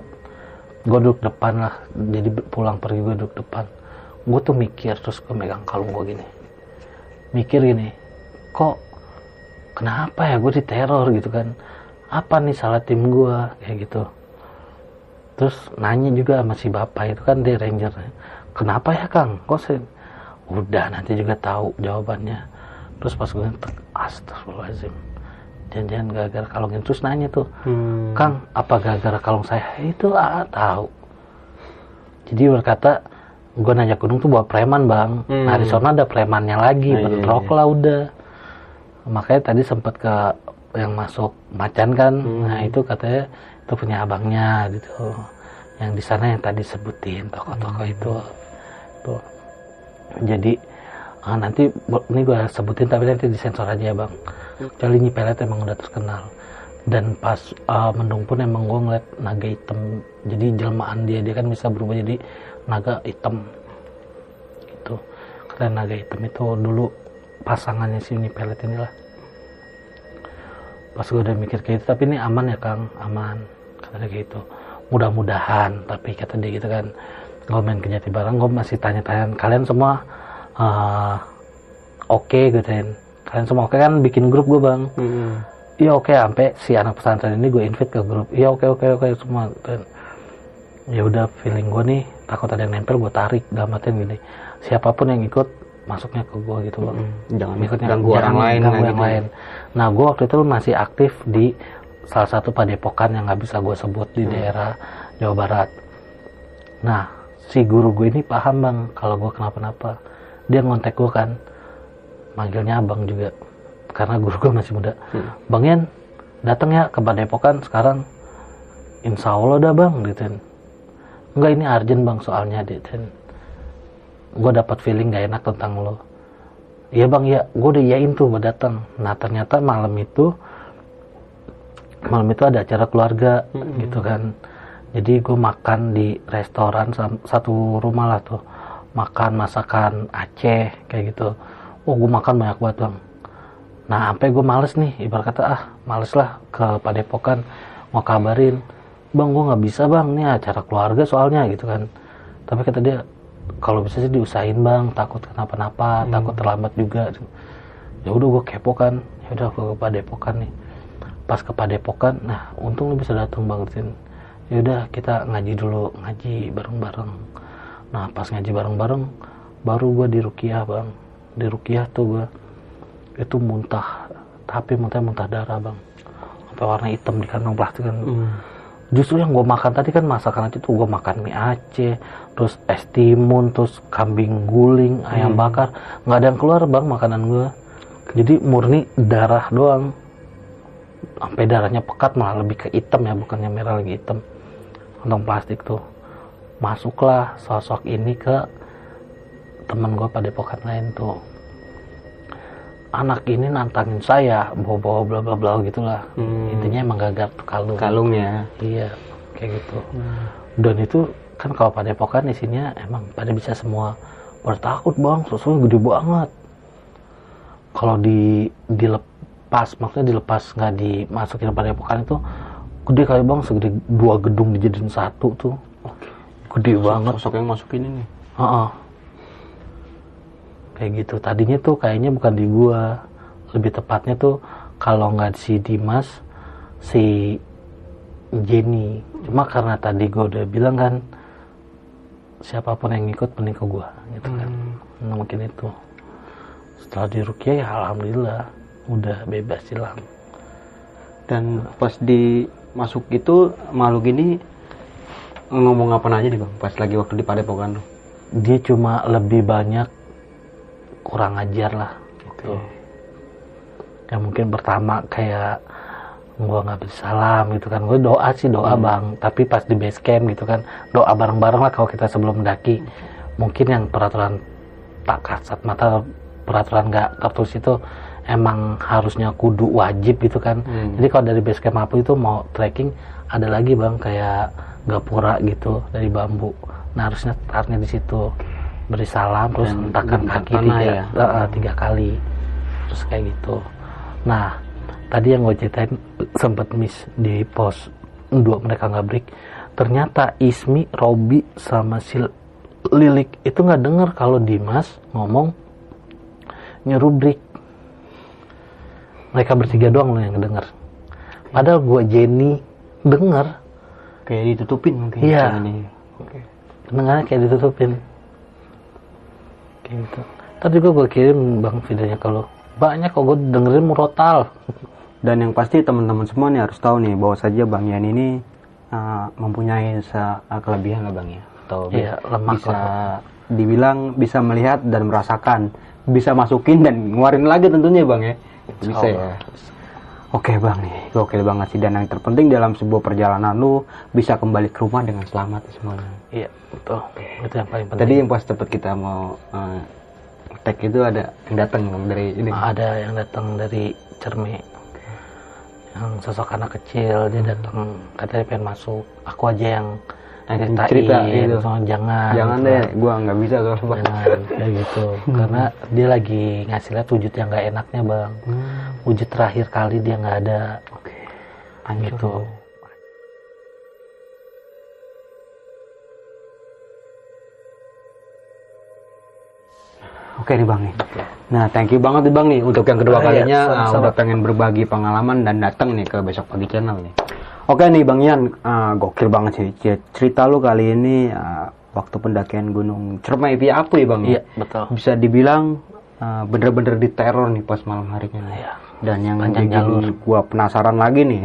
Gue duduk depan lah jadi pulang pergi gue duduk depan. Gue tuh mikir terus gue megang kalung gue gini. Mikir gini kok kenapa ya gue diteror gitu kan? Apa nih salah tim gue kayak gitu. Terus nanya juga sama si bapak itu kan dia ranger kenapa ya kang kok saya udah nanti juga tahu jawabannya terus pas gue ngetek astagfirullahaladzim jangan-jangan gara-gara kalungin terus nanya tuh Hmm. Kang, apa gara-gara kalung saya? Itu ah, tahu. Jadi berkata, gue nanya gunung tuh bawa preman bang. Hmm. Nah di sana ada premannya lagi, Nah, iya, bentrok iya. lah udah. Makanya tadi sempat ke yang masuk macan kan. Hmm. Nah itu katanya itu punya abangnya gitu. Yang di sana yang tadi sebutin toko-toko Hmm. itu. Tuh. Jadi ah, nanti ini gue sebutin tapi nanti disensor aja ya bang. Nyi Pelet emang udah terkenal. Dan pas uh, mendung pun emang gue ngeliat naga hitam. Jadi jelmaan dia dia kan bisa berubah jadi naga hitam. Gitu. Karena naga hitam itu dulu pasangannya si Uni Pelet inilah. Pas gue udah mikir kayak gitu tapi ini aman ya Kang? Aman kata dia kayak gitu. Mudah-mudahan tapi kata dia gitu kan gue main ke Jatibarang gue masih tanya-tanya kalian semua uh, oke gitu kan? Kalian semua oke kan? Bikin grup gue bang. Hmm. iya oke. Sampai si anak pesantren ini gue invite ke grup. Iya oke oke oke semua dan ya udah feeling gue nih takut ada yang nempel gue tarik dalam artian gini. Siapa pun yang ikut masuknya ke gue gitu bang. Jangan Ikutnya, ganggu jangan orang lain ganggu yang gitu. lain. Nah gue waktu itu masih aktif di salah satu padepokan yang nggak bisa gue sebut di daerah Jawa Barat. Nah si guru gue ini paham bang kalau gue kenapa-napa. Dia ngontek gue kan manggilnya abang juga karena guru gue masih muda. Bang Yan datang ya ke padepokan sekarang. Insya Allah dah bang gitu enggak ini urgent bang soalnya gitu gue dapat feeling gak enak tentang lo. Iya bang ya, gue udah iyain tuh buat datang. Nah ternyata malam itu malam itu ada acara keluarga gitu kan. Jadi gue makan di restoran satu rumah lah tuh. makan masakan Aceh kayak gitu. Oh gue makan banyak banget bang. Nah sampai gue males nih ibarat kata ah males lah ke padepokan mau kabarin. Bang gue nggak bisa bang ini acara keluarga soalnya gitu kan. Tapi kata dia kalau bisa sih diusahain bang takut kenapa-napa takut terlambat juga. Ya udah gue kepo kan. Ya udah gue ke padepokan nih. Pas ke padepokan nah untung lu bisa datang bang Tin ya udah kita ngaji dulu ngaji bareng-bareng. Nah pas ngaji bareng-bareng baru gue di rukiah bang. Di rukiah tuh gue itu muntah tapi muntah muntah darah bang. Sampai warna hitam di kantong plastik kan. Justru yang gue makan tadi kan masakan itu tuh gue makan mie Aceh terus es timun terus kambing guling ayam bakar. Nggak ada yang keluar bang makanan gue jadi murni darah doang. Sampai darahnya pekat malah lebih ke hitam ya bukannya merah lagi hitam kantong plastik tuh. Masuklah sosok ini ke temen gue pada pokat lain tuh. Anak ini nantangin saya bawa-bawa bla bla bla gitulah. Hmm. intinya emang gagal tuh kalung. Kalungnya. iya kayak gitu. Dan itu kan kalau pada pokan isinya emang pada bisa semua pada takut bang. Susunya gede banget. Kalau di dilepas maksudnya dilepas nggak dimasukin pada pokan itu gede kali bang segede dua gedung dijadiin satu tuh gede banget Sosok yang masukin ini. Heeh. Kayak gitu. Tadinya tuh kayaknya bukan di gua. Lebih tepatnya tuh kalau nggak si Dimas, si Jenny. Cuma karena tadi gua udah bilang kan siapa pun yang ikut mending ke gua gitu kan. Nah, mungkin itu. Setelah di Rukia ya alhamdulillah udah bebas hilang. Dan pas di masuk itu makhluk ini ngomong apa aja nih bang? Pas lagi waktu di Padepokan tuh. Dia cuma lebih banyak kurang ajar lah gitu. Ya mungkin pertama kayak gua nggak bisa salam gitu kan gue doa sih doa bang tapi pas di base camp gitu kan doa bareng-bareng lah kalau kita sebelum mendaki mungkin yang peraturan tak kasat mata peraturan nggak tertulis itu emang harusnya kudu wajib gitu kan. Hmm. jadi kalau dari base camp apa itu mau trekking ada lagi bang kayak gapura gitu dari bambu. Nah harusnya startnya di situ. Beri salam terus Dan hentakan kaki tiga ya? eh, tiga kali. Terus kayak gitu. Nah tadi yang gue ceritain sempet miss di pos dua mereka nggak break. Ternyata Ismi, Robi sama si Lilik itu nggak dengar kalau Dimas ngomong nyuruh break mereka bertiga doang loh yang denger padahal gue Jenny denger Kayak ditutupin mungkin. Iya. pendengarnya kayak ditutupin kayak gitu tadi juga gue kirim bang videonya kalau banyak kok gue dengerin murotal Dan yang pasti teman-teman semua nih harus tahu nih bahwa saja Bang Yan ini uh, mempunyai se- uh, kelebihan lah Bang ya. Atau Iya, lemah bisa lah. dibilang bisa melihat dan merasakan, bisa masukin dan ngeluarin lagi tentunya Bang ya. Bisa ya. Oke Bang nih, gokil banget sih. Dan yang terpenting dalam sebuah perjalanan lu bisa kembali ke rumah dengan selamat semuanya. iya betul. Itu yang paling penting. Tadi yang pas tempat kita mau uh, tag itu ada yang datang Bang dari ini. ada yang datang dari Cerme yang sosok anak kecil dia datang katanya pengen masuk. Aku aja yang Yang ceritain cerita gitu. soalnya jangan Jangan gitu. deh, gua nggak bisa Bang. jangan kayak gitu karena dia lagi ngasih lihat wujud yang nggak enaknya bang wujud terakhir kali dia nggak ada Oke. gitu Oke nih bang nih. Nah thank you banget nih bang nih untuk yang kedua Ah, iya, kalinya uh, sama-sama. udah pengen berbagi pengalaman dan datang nih ke besok pagi channel nih. Oke nih bang Yan, uh, gokil banget sih cerita lu kali ini uh, waktu pendakian Gunung Cermai Piapu ya bang. ya? iya betul Bisa dibilang uh, bener-bener diteror nih pas malam harinya. Iya. Dan yang Panjang bikin jalur. gua penasaran lagi nih,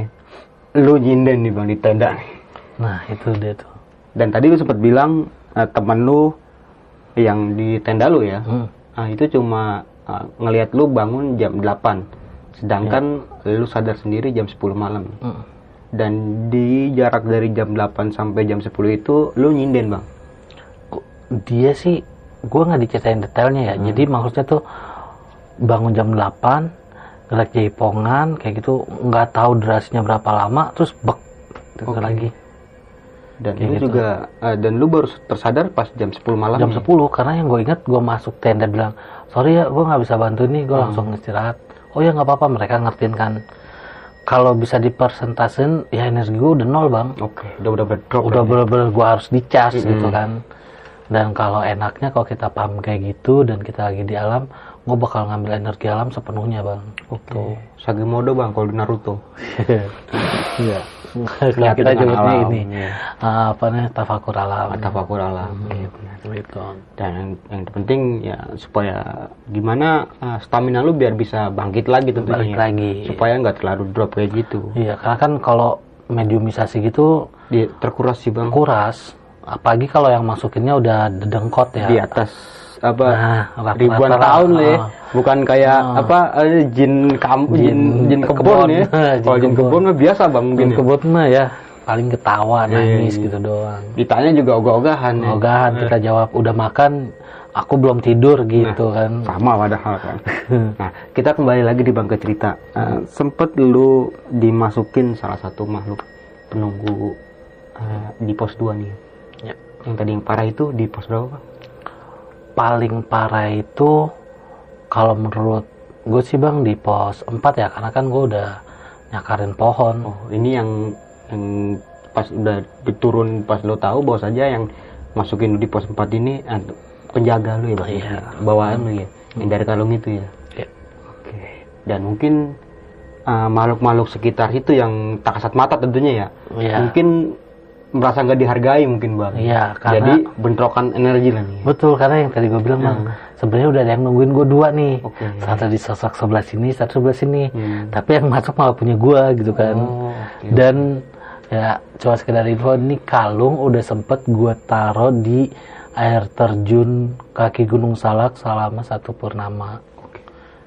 lu nyinden nih bang di tenda nih. nah itu dia tuh Dan tadi lu sempat bilang uh, temen lu yang di tenda lu ya, Hmm. ah, itu cuma uh, ngelihat lu bangun jam 8. Sedangkan lu sadar sendiri jam 10 malam. Hmm. Dan di jarak dari jam 8 sampai jam 10 itu lu nyinden, Bang. Dia sih gue nggak diceritain detailnya ya jadi maksudnya tuh bangun jam 8 gerak jaipongan kayak gitu nggak tahu durasinya berapa lama terus bek gitu Oke. lagi Dan Kayak lu gitu. juga eh, dan lu baru tersadar pas jam 10 malam. jam ya? 10 karena yang gue ingat gue masuk tenda bilang sorry ya gue nggak bisa bantu nih gue langsung istirahat oh ya nggak apa-apa mereka ngertiin kan kalau bisa dipersentasin ya energi gue udah nol bang Oke, udah udah udah drop. udah ya. bener-bener gue harus dicas gitu kan dan kalau enaknya kalau kita paham kayak gitu dan kita lagi di alam gue bakal ngambil energi alam sepenuhnya bang Oke. Sagemodo Bang kalau di Naruto. iya Menyatu kita nyebutnya ini iya. ah, apa nih tafakur alam Tafakur alam. gitu Dan yang, yang terpenting ya supaya gimana eh, stamina lu biar bisa bangkit lagi tentunya. ya. lagi Supaya nggak terlalu drop kayak gitu. iya karena kan kalau mediumisasi gitu Dia terkuras sih Bang. kuras apalagi kalau yang masukinnya udah dedengkot ya Di atas apa Nah, ribuan tahun lah ya. Ah. Bukan kayak apa eh, jin kamu jin, Jin jin kebun, kebun. ya. Jin Kalau jin kebun. kebun mah biasa Bang mungkin. Mungkin ya. kebut mah ya paling ketawa nangis iya. gitu doang Ditanya juga ogah-ogahan ya. ogahan kita jawab udah makan aku belum tidur gitu kan sama padahal kan. nah, kita kembali lagi di bangke cerita. Eh, sempet lu dimasukin salah satu makhluk penunggu eh, di pos 2 nih. Ya. Yang tadi yang parah itu di pos berapa? Paling parah itu kalau menurut gue sih bang di pos 4 ya karena kan gue udah nyakarin pohon Oh, ini yang yang pas udah diturun pas lo tahu bahwa saja yang masukin di pos 4 ini eh, penjaga lu ya, Bang. Iya. Bawaan lu ya. Yang dari kalung itu ya. Ya. Oke. Dan mungkin eh, makhluk-makhluk sekitar itu yang tak kasat mata tentunya ya. Iya. Mungkin merasa nggak dihargai mungkin bang. Iya, karena- Jadi bentrokan energi lah nih. Betul karena yang tadi gue bilang bang sebenarnya udah ada yang nungguin gue dua nih Oke. satu di sosok sebelah sini satu sebelah sini Hmm. tapi yang masuk malah punya gue gitu kan Oh, oke. dan ya cuma sekedar info ini kalung udah sempet gue taruh di air terjun kaki Gunung Salak selama satu purnama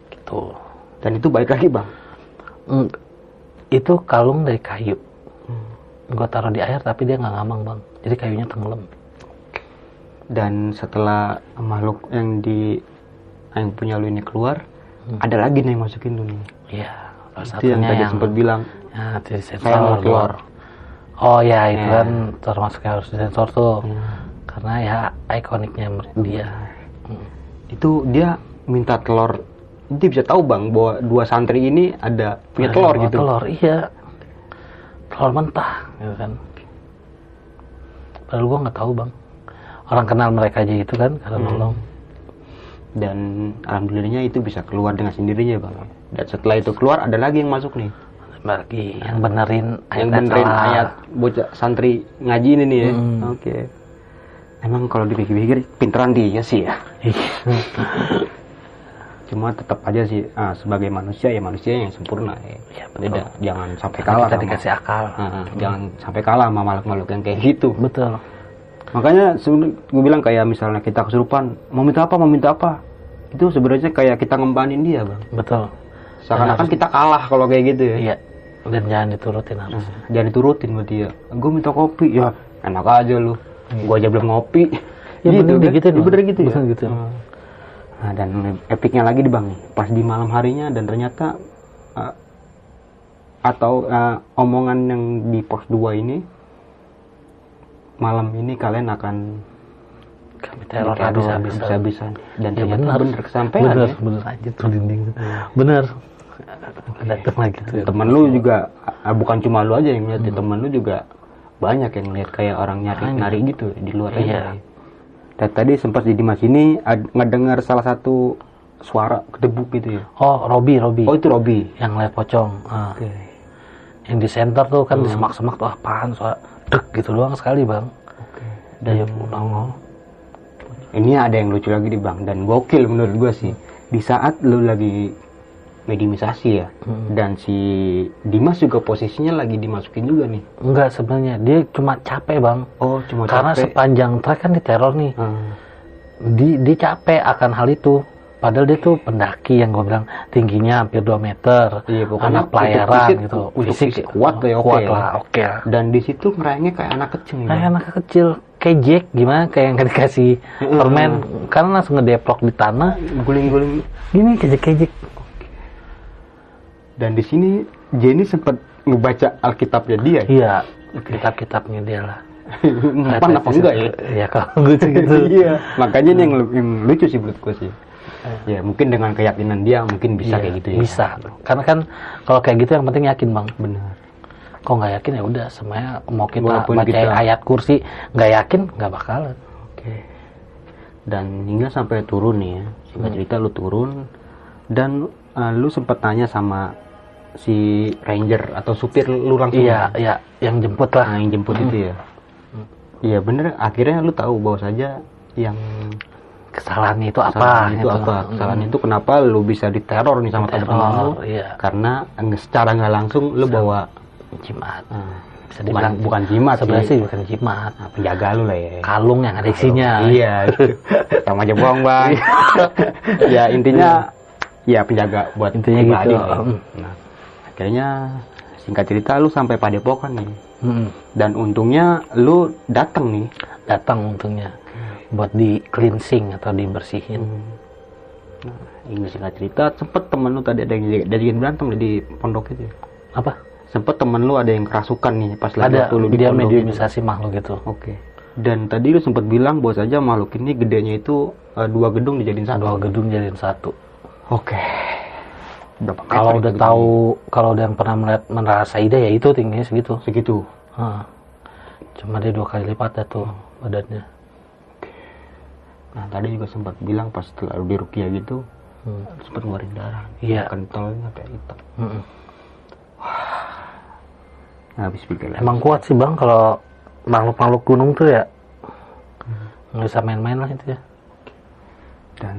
gitu Dan itu balik lagi bang. Mm, itu kalung dari kayu gue taruh di air tapi dia nggak ngamang bang jadi kayunya tenggelam Dan setelah makhluk yang di yang punya lu ini keluar, ada lagi nih yang masukin lu nih. Iya, Itu yang tadi yang sempat bilang. ya, Saya mau sensor keluar. Oh ya itu Ya. kan termasuk yang harus disensor tuh, karena ya ikoniknya dia. Hmm. Itu dia minta telur. Dia bisa tahu bang bahwa dua santri ini ada punya Ada telur gitu. Telur iya, telur mentah, gitu kan. Padahal gua nggak tahu bang. Orang kenal mereka aja gitu kan, karena Hmm. nolong. Dan alhamdulillahnya itu bisa keluar dengan sendirinya bang. Dan setelah itu keluar ada lagi yang masuk nih. Lagi yang benerin ayat yang benerin ayat bocah santri ngaji ini nih ya. Hmm. Oke. Emang kalau dipikir-pikir pinteran dia sih ya. Cuma tetap aja sih ah, sebagai manusia ya manusia yang sempurna ya. Iya, betul. Beda, jangan sampai Karena kalah kita sama- dikasih akal. Ah, ah, jangan sampai kalah sama makhluk-makhluk yang kayak gitu. Betul. Makanya gue bilang kayak misalnya kita kesurupan, mau minta apa, mau minta apa. Itu sebenarnya kayak kita ngempanin dia, Bang. Betul. Seakan-akan kita kalah kalau kayak gitu ya. Iya. Dan jangan diturutin harus. Jangan diturutin buat dia. Gue minta kopi, ya enak aja lu. Gue aja belum ngopi. Ya bener kan? Ya, Bang. bener gitu ya. Bener gitu. Nah, dan epicnya lagi di bang nih, pas di malam harinya dan ternyata uh, atau uh, omongan yang di pos 2 ini malam ini kalian akan Kami teror habis-habisan. habis-habisan dan Ya ternyata benar. bener kesampaian bener, ya. bener aja tuh dinding. Bener. Ada tuh lagi tuh. Temen lu juga ah, bukan cuma lu aja yang lihat, ya, temen lu juga banyak yang lihat kayak orang nyari nari gitu di luar Iya. Dan tadi sempat di Dimas ini ngedengar salah satu suara kedebuk gitu ya. Oh, Robi, Robi. Oh itu Robi. Yang lihat pocong. Ah. Oke. Yang di center tuh kan Hmm. di semak-semak tuh apaan suara dek gitu doang sekali, Bang. Oke. Dan ya nongol. Ini ada yang lucu lagi di bang dan gokil menurut gua sih. Di saat lu lagi mediumisasi ya, Hmm. dan si Dimas juga posisinya lagi dimasukin juga nih. Enggak sebenarnya, dia cuma capek, Bang. Oh cuma Karena capek. sepanjang trek kan diteror nih. Hmm. Di dia capek akan hal itu. Padahal dia tuh pendaki yang gue bilang tingginya hampir 2 meter. Iya, anak pelayaran fisik- gitu. untuk fisik kuat lah ya, oke kuat ya. lah, oke lah. Dan di situ ngerayangnya kayak anak kecil nih. Kayak anak kecil, kayak Jack gimana kayak yang dikasih permen karena langsung ngedeplok di tanah. Guling-guling. Gini kejek-kejek. Dan di sini Jenny sempat ngebaca Alkitabnya dia. Iya, kitab-kitabnya dia lah. Mempan apa enggak ya? Ya kalau gitu gitu. iya, makanya ini yang, yang lucu sih menurut gue sih. Ya mungkin dengan keyakinan dia mungkin bisa Iya, kayak gitu ya. Bisa. Karena kan kalau kayak gitu yang penting yakin bang. Benar. Kok nggak yakin ya udah semuanya mau kita Walaupun baca kita- ayat kursi nggak yakin nggak bakalan. Oke. Dan hingga sampai turun nih ya. Singkat cerita lu turun dan uh, lu sempet tanya sama si ranger atau supir lu langsung. Iya iya yang jemput lah. Nah, yang jemput itu ya. Iya bener. Akhirnya lu tahu bahwa saja yang Kesalahannya itu apa? kesalahan itu gitu. apa? Kesalahan itu kenapa lu bisa diteror nih sama teman-teman lu? iya. Karena secara nggak langsung lu bawa Jimat. uh, Bisa bukan dibilang bukan jimat sebenarnya sih. sih bukan jimat. Nah, penjaga lu lah ya. Kalung yang ada isinya. Iya, sama aja bohong bang. ya intinya, ya penjaga buat Intinya gitu. ya. Nah, akhirnya singkat cerita lu sampai Padepokan nih. Mm-mm. Dan untungnya lu datang nih. Datang untungnya buat di cleansing atau dibersihin. Nah, ini singkat cerita, sempet temen lu tadi ada yang diajakin berantem di pondok itu. ya? Apa? Sempet temen lu ada yang kerasukan nih pas lagi Ada waktu lu di dia mediumisasi makhluk itu. Oke. Dan tadi lu sempet bilang bahwa saja makhluk ini gedenya itu eh, dua gedung dijadiin satu. Dua gedung jadiin satu. Oke. Berapa Kalau udah itu tahu, kalau udah yang pernah melihat merasai ide ya itu tingginya segitu. segitu. Hah. Cuma dia dua kali lipat ya tuh badannya. Nah tadi juga sempat bilang pas setelah lu dirukia gitu Hmm. sempat ngeluarin darah. Iya. Kentalnya kayak hitam. Mm-mm. Nah, habis pikir lagi. Emang kuat sih bang kalau makhluk-makhluk gunung tuh ya nggak bisa main-main lah itu ya. Dan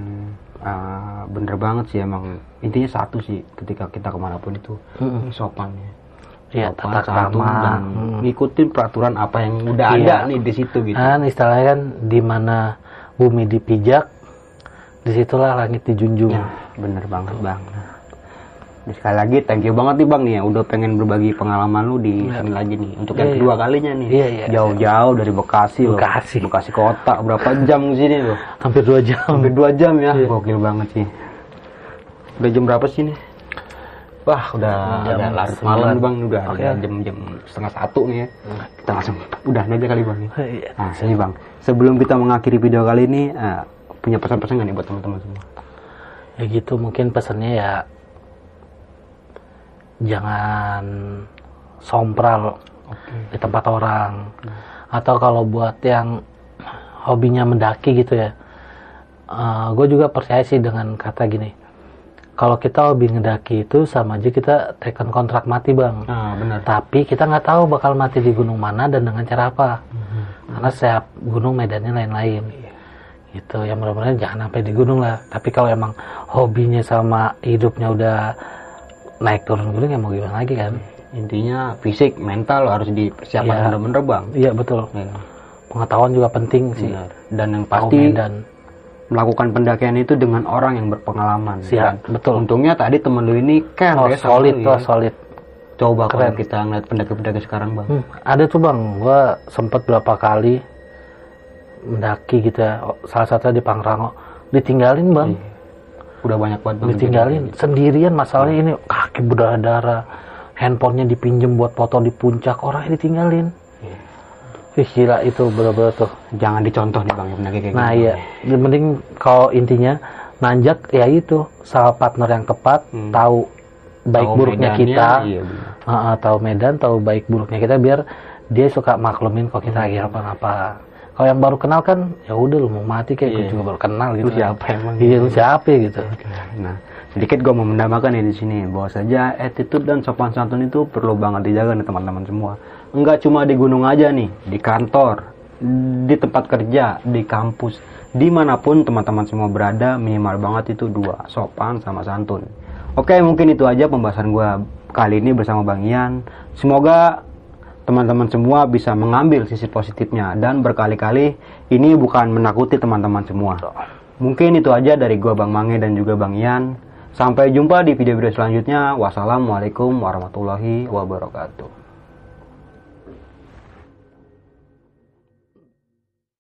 ah, bener banget sih emang intinya satu sih ketika kita ke mana pun itu Mm-mm. sopannya. Iya, Sopan, tata santun, krama. dan Mm. ngikutin peraturan apa yang udah Iya. ada nih di situ gitu. Kan istilahnya kan di mana bumi dipijak, di situlah langit dijunjung. Ya, bener banget bang. Nah, sekali lagi thank you banget nih bang nih ya udah pengen berbagi pengalaman lu di sini lagi nih untuk yang Iya, kedua kalinya nih. Iya, iya. Jauh-jauh dari Bekasi loh. Bekasi. Bekasi kota berapa jam ke sini loh? Hampir dua jam. Hampir dua jam ya. Gokil banget sih. Udah jam berapa sih nih? Wah udah Jam udah larut malam bang udah udah jam-jam setengah satu nih ya. Kita langsung udah aja kali bang. ya. Nah, sini bang. Sebelum kita mengakhiri video kali ini, eh, punya pesan-pesan nggak nih buat teman-teman semua? ya gitu mungkin pesannya ya jangan sompral di tempat orang. Atau kalau buat yang hobinya mendaki gitu ya. Gue juga percaya sih dengan kata gini. Kalau kita hobi ngedaki itu sama aja kita tekan kontrak mati bang. Nah benar. tapi kita nggak tahu bakal mati di gunung mana dan dengan cara apa. Karena setiap gunung medannya lain-lain. Gitu. Ya mudah-mudahan jangan sampai di gunung lah. Tapi kalau emang hobinya sama hidupnya udah naik turun gunung ya mau gimana lagi kan Intinya fisik, mental harus dipersiapkan Iya. bener-bener bang. iya betul Ya, pengetahuan juga penting sih benar. Dan yang pasti medan melakukan pendakian itu dengan orang yang berpengalaman. Siap, Dan betul. Untungnya tadi temen lu ini care oh, ya solid tuh ya. solid Coba kalau Keren. kita ngeliat pendaki-pendaki sekarang bang. Hmm, ada tuh bang, gua sempet berapa kali mendaki gitu ya. Salah satunya di Pangrango, ditinggalin bang, Udah banyak banget bang. ditinggalin sendirian. Masalahnya ini kaki berdarah, handphonenya dipinjem buat foto di puncak, orangnya ditinggalin. Ih, gila itu bener-bener tuh. Jangan dicontoh nih bang kayak Nah gitu. iya, yang penting kalau intinya nanjak ya itu sama partner yang tepat, Hmm. tahu baik Tahu buruknya medannya, kita, Iya ah, tahu medan, tahu baik buruknya kita biar dia suka maklumin kalau kita lagi apa-apa. Kalau yang baru kenal kan ya udah lu mau mati kayak gue Iya. juga baru kenal gitu. Lu siapa emang? Iya lu siapa gitu. Nah, sedikit gue mau menambahkan ya di sini bahwa saja attitude dan sopan santun itu perlu banget dijaga nih teman-teman semua. Enggak cuma di gunung aja nih, di kantor, di tempat kerja, di kampus, di mana pun teman-teman semua berada minimal banget itu dua sopan sama santun. Oke mungkin itu aja pembahasan gue kali ini bersama Bang Ian. Semoga teman-teman semua bisa mengambil sisi positifnya dan berkali-kali ini bukan menakuti teman-teman semua. Mungkin itu aja dari gua Bang Mange dan juga Bang Ian. Sampai jumpa di video-video selanjutnya. Wassalamualaikum warahmatullahi wabarakatuh.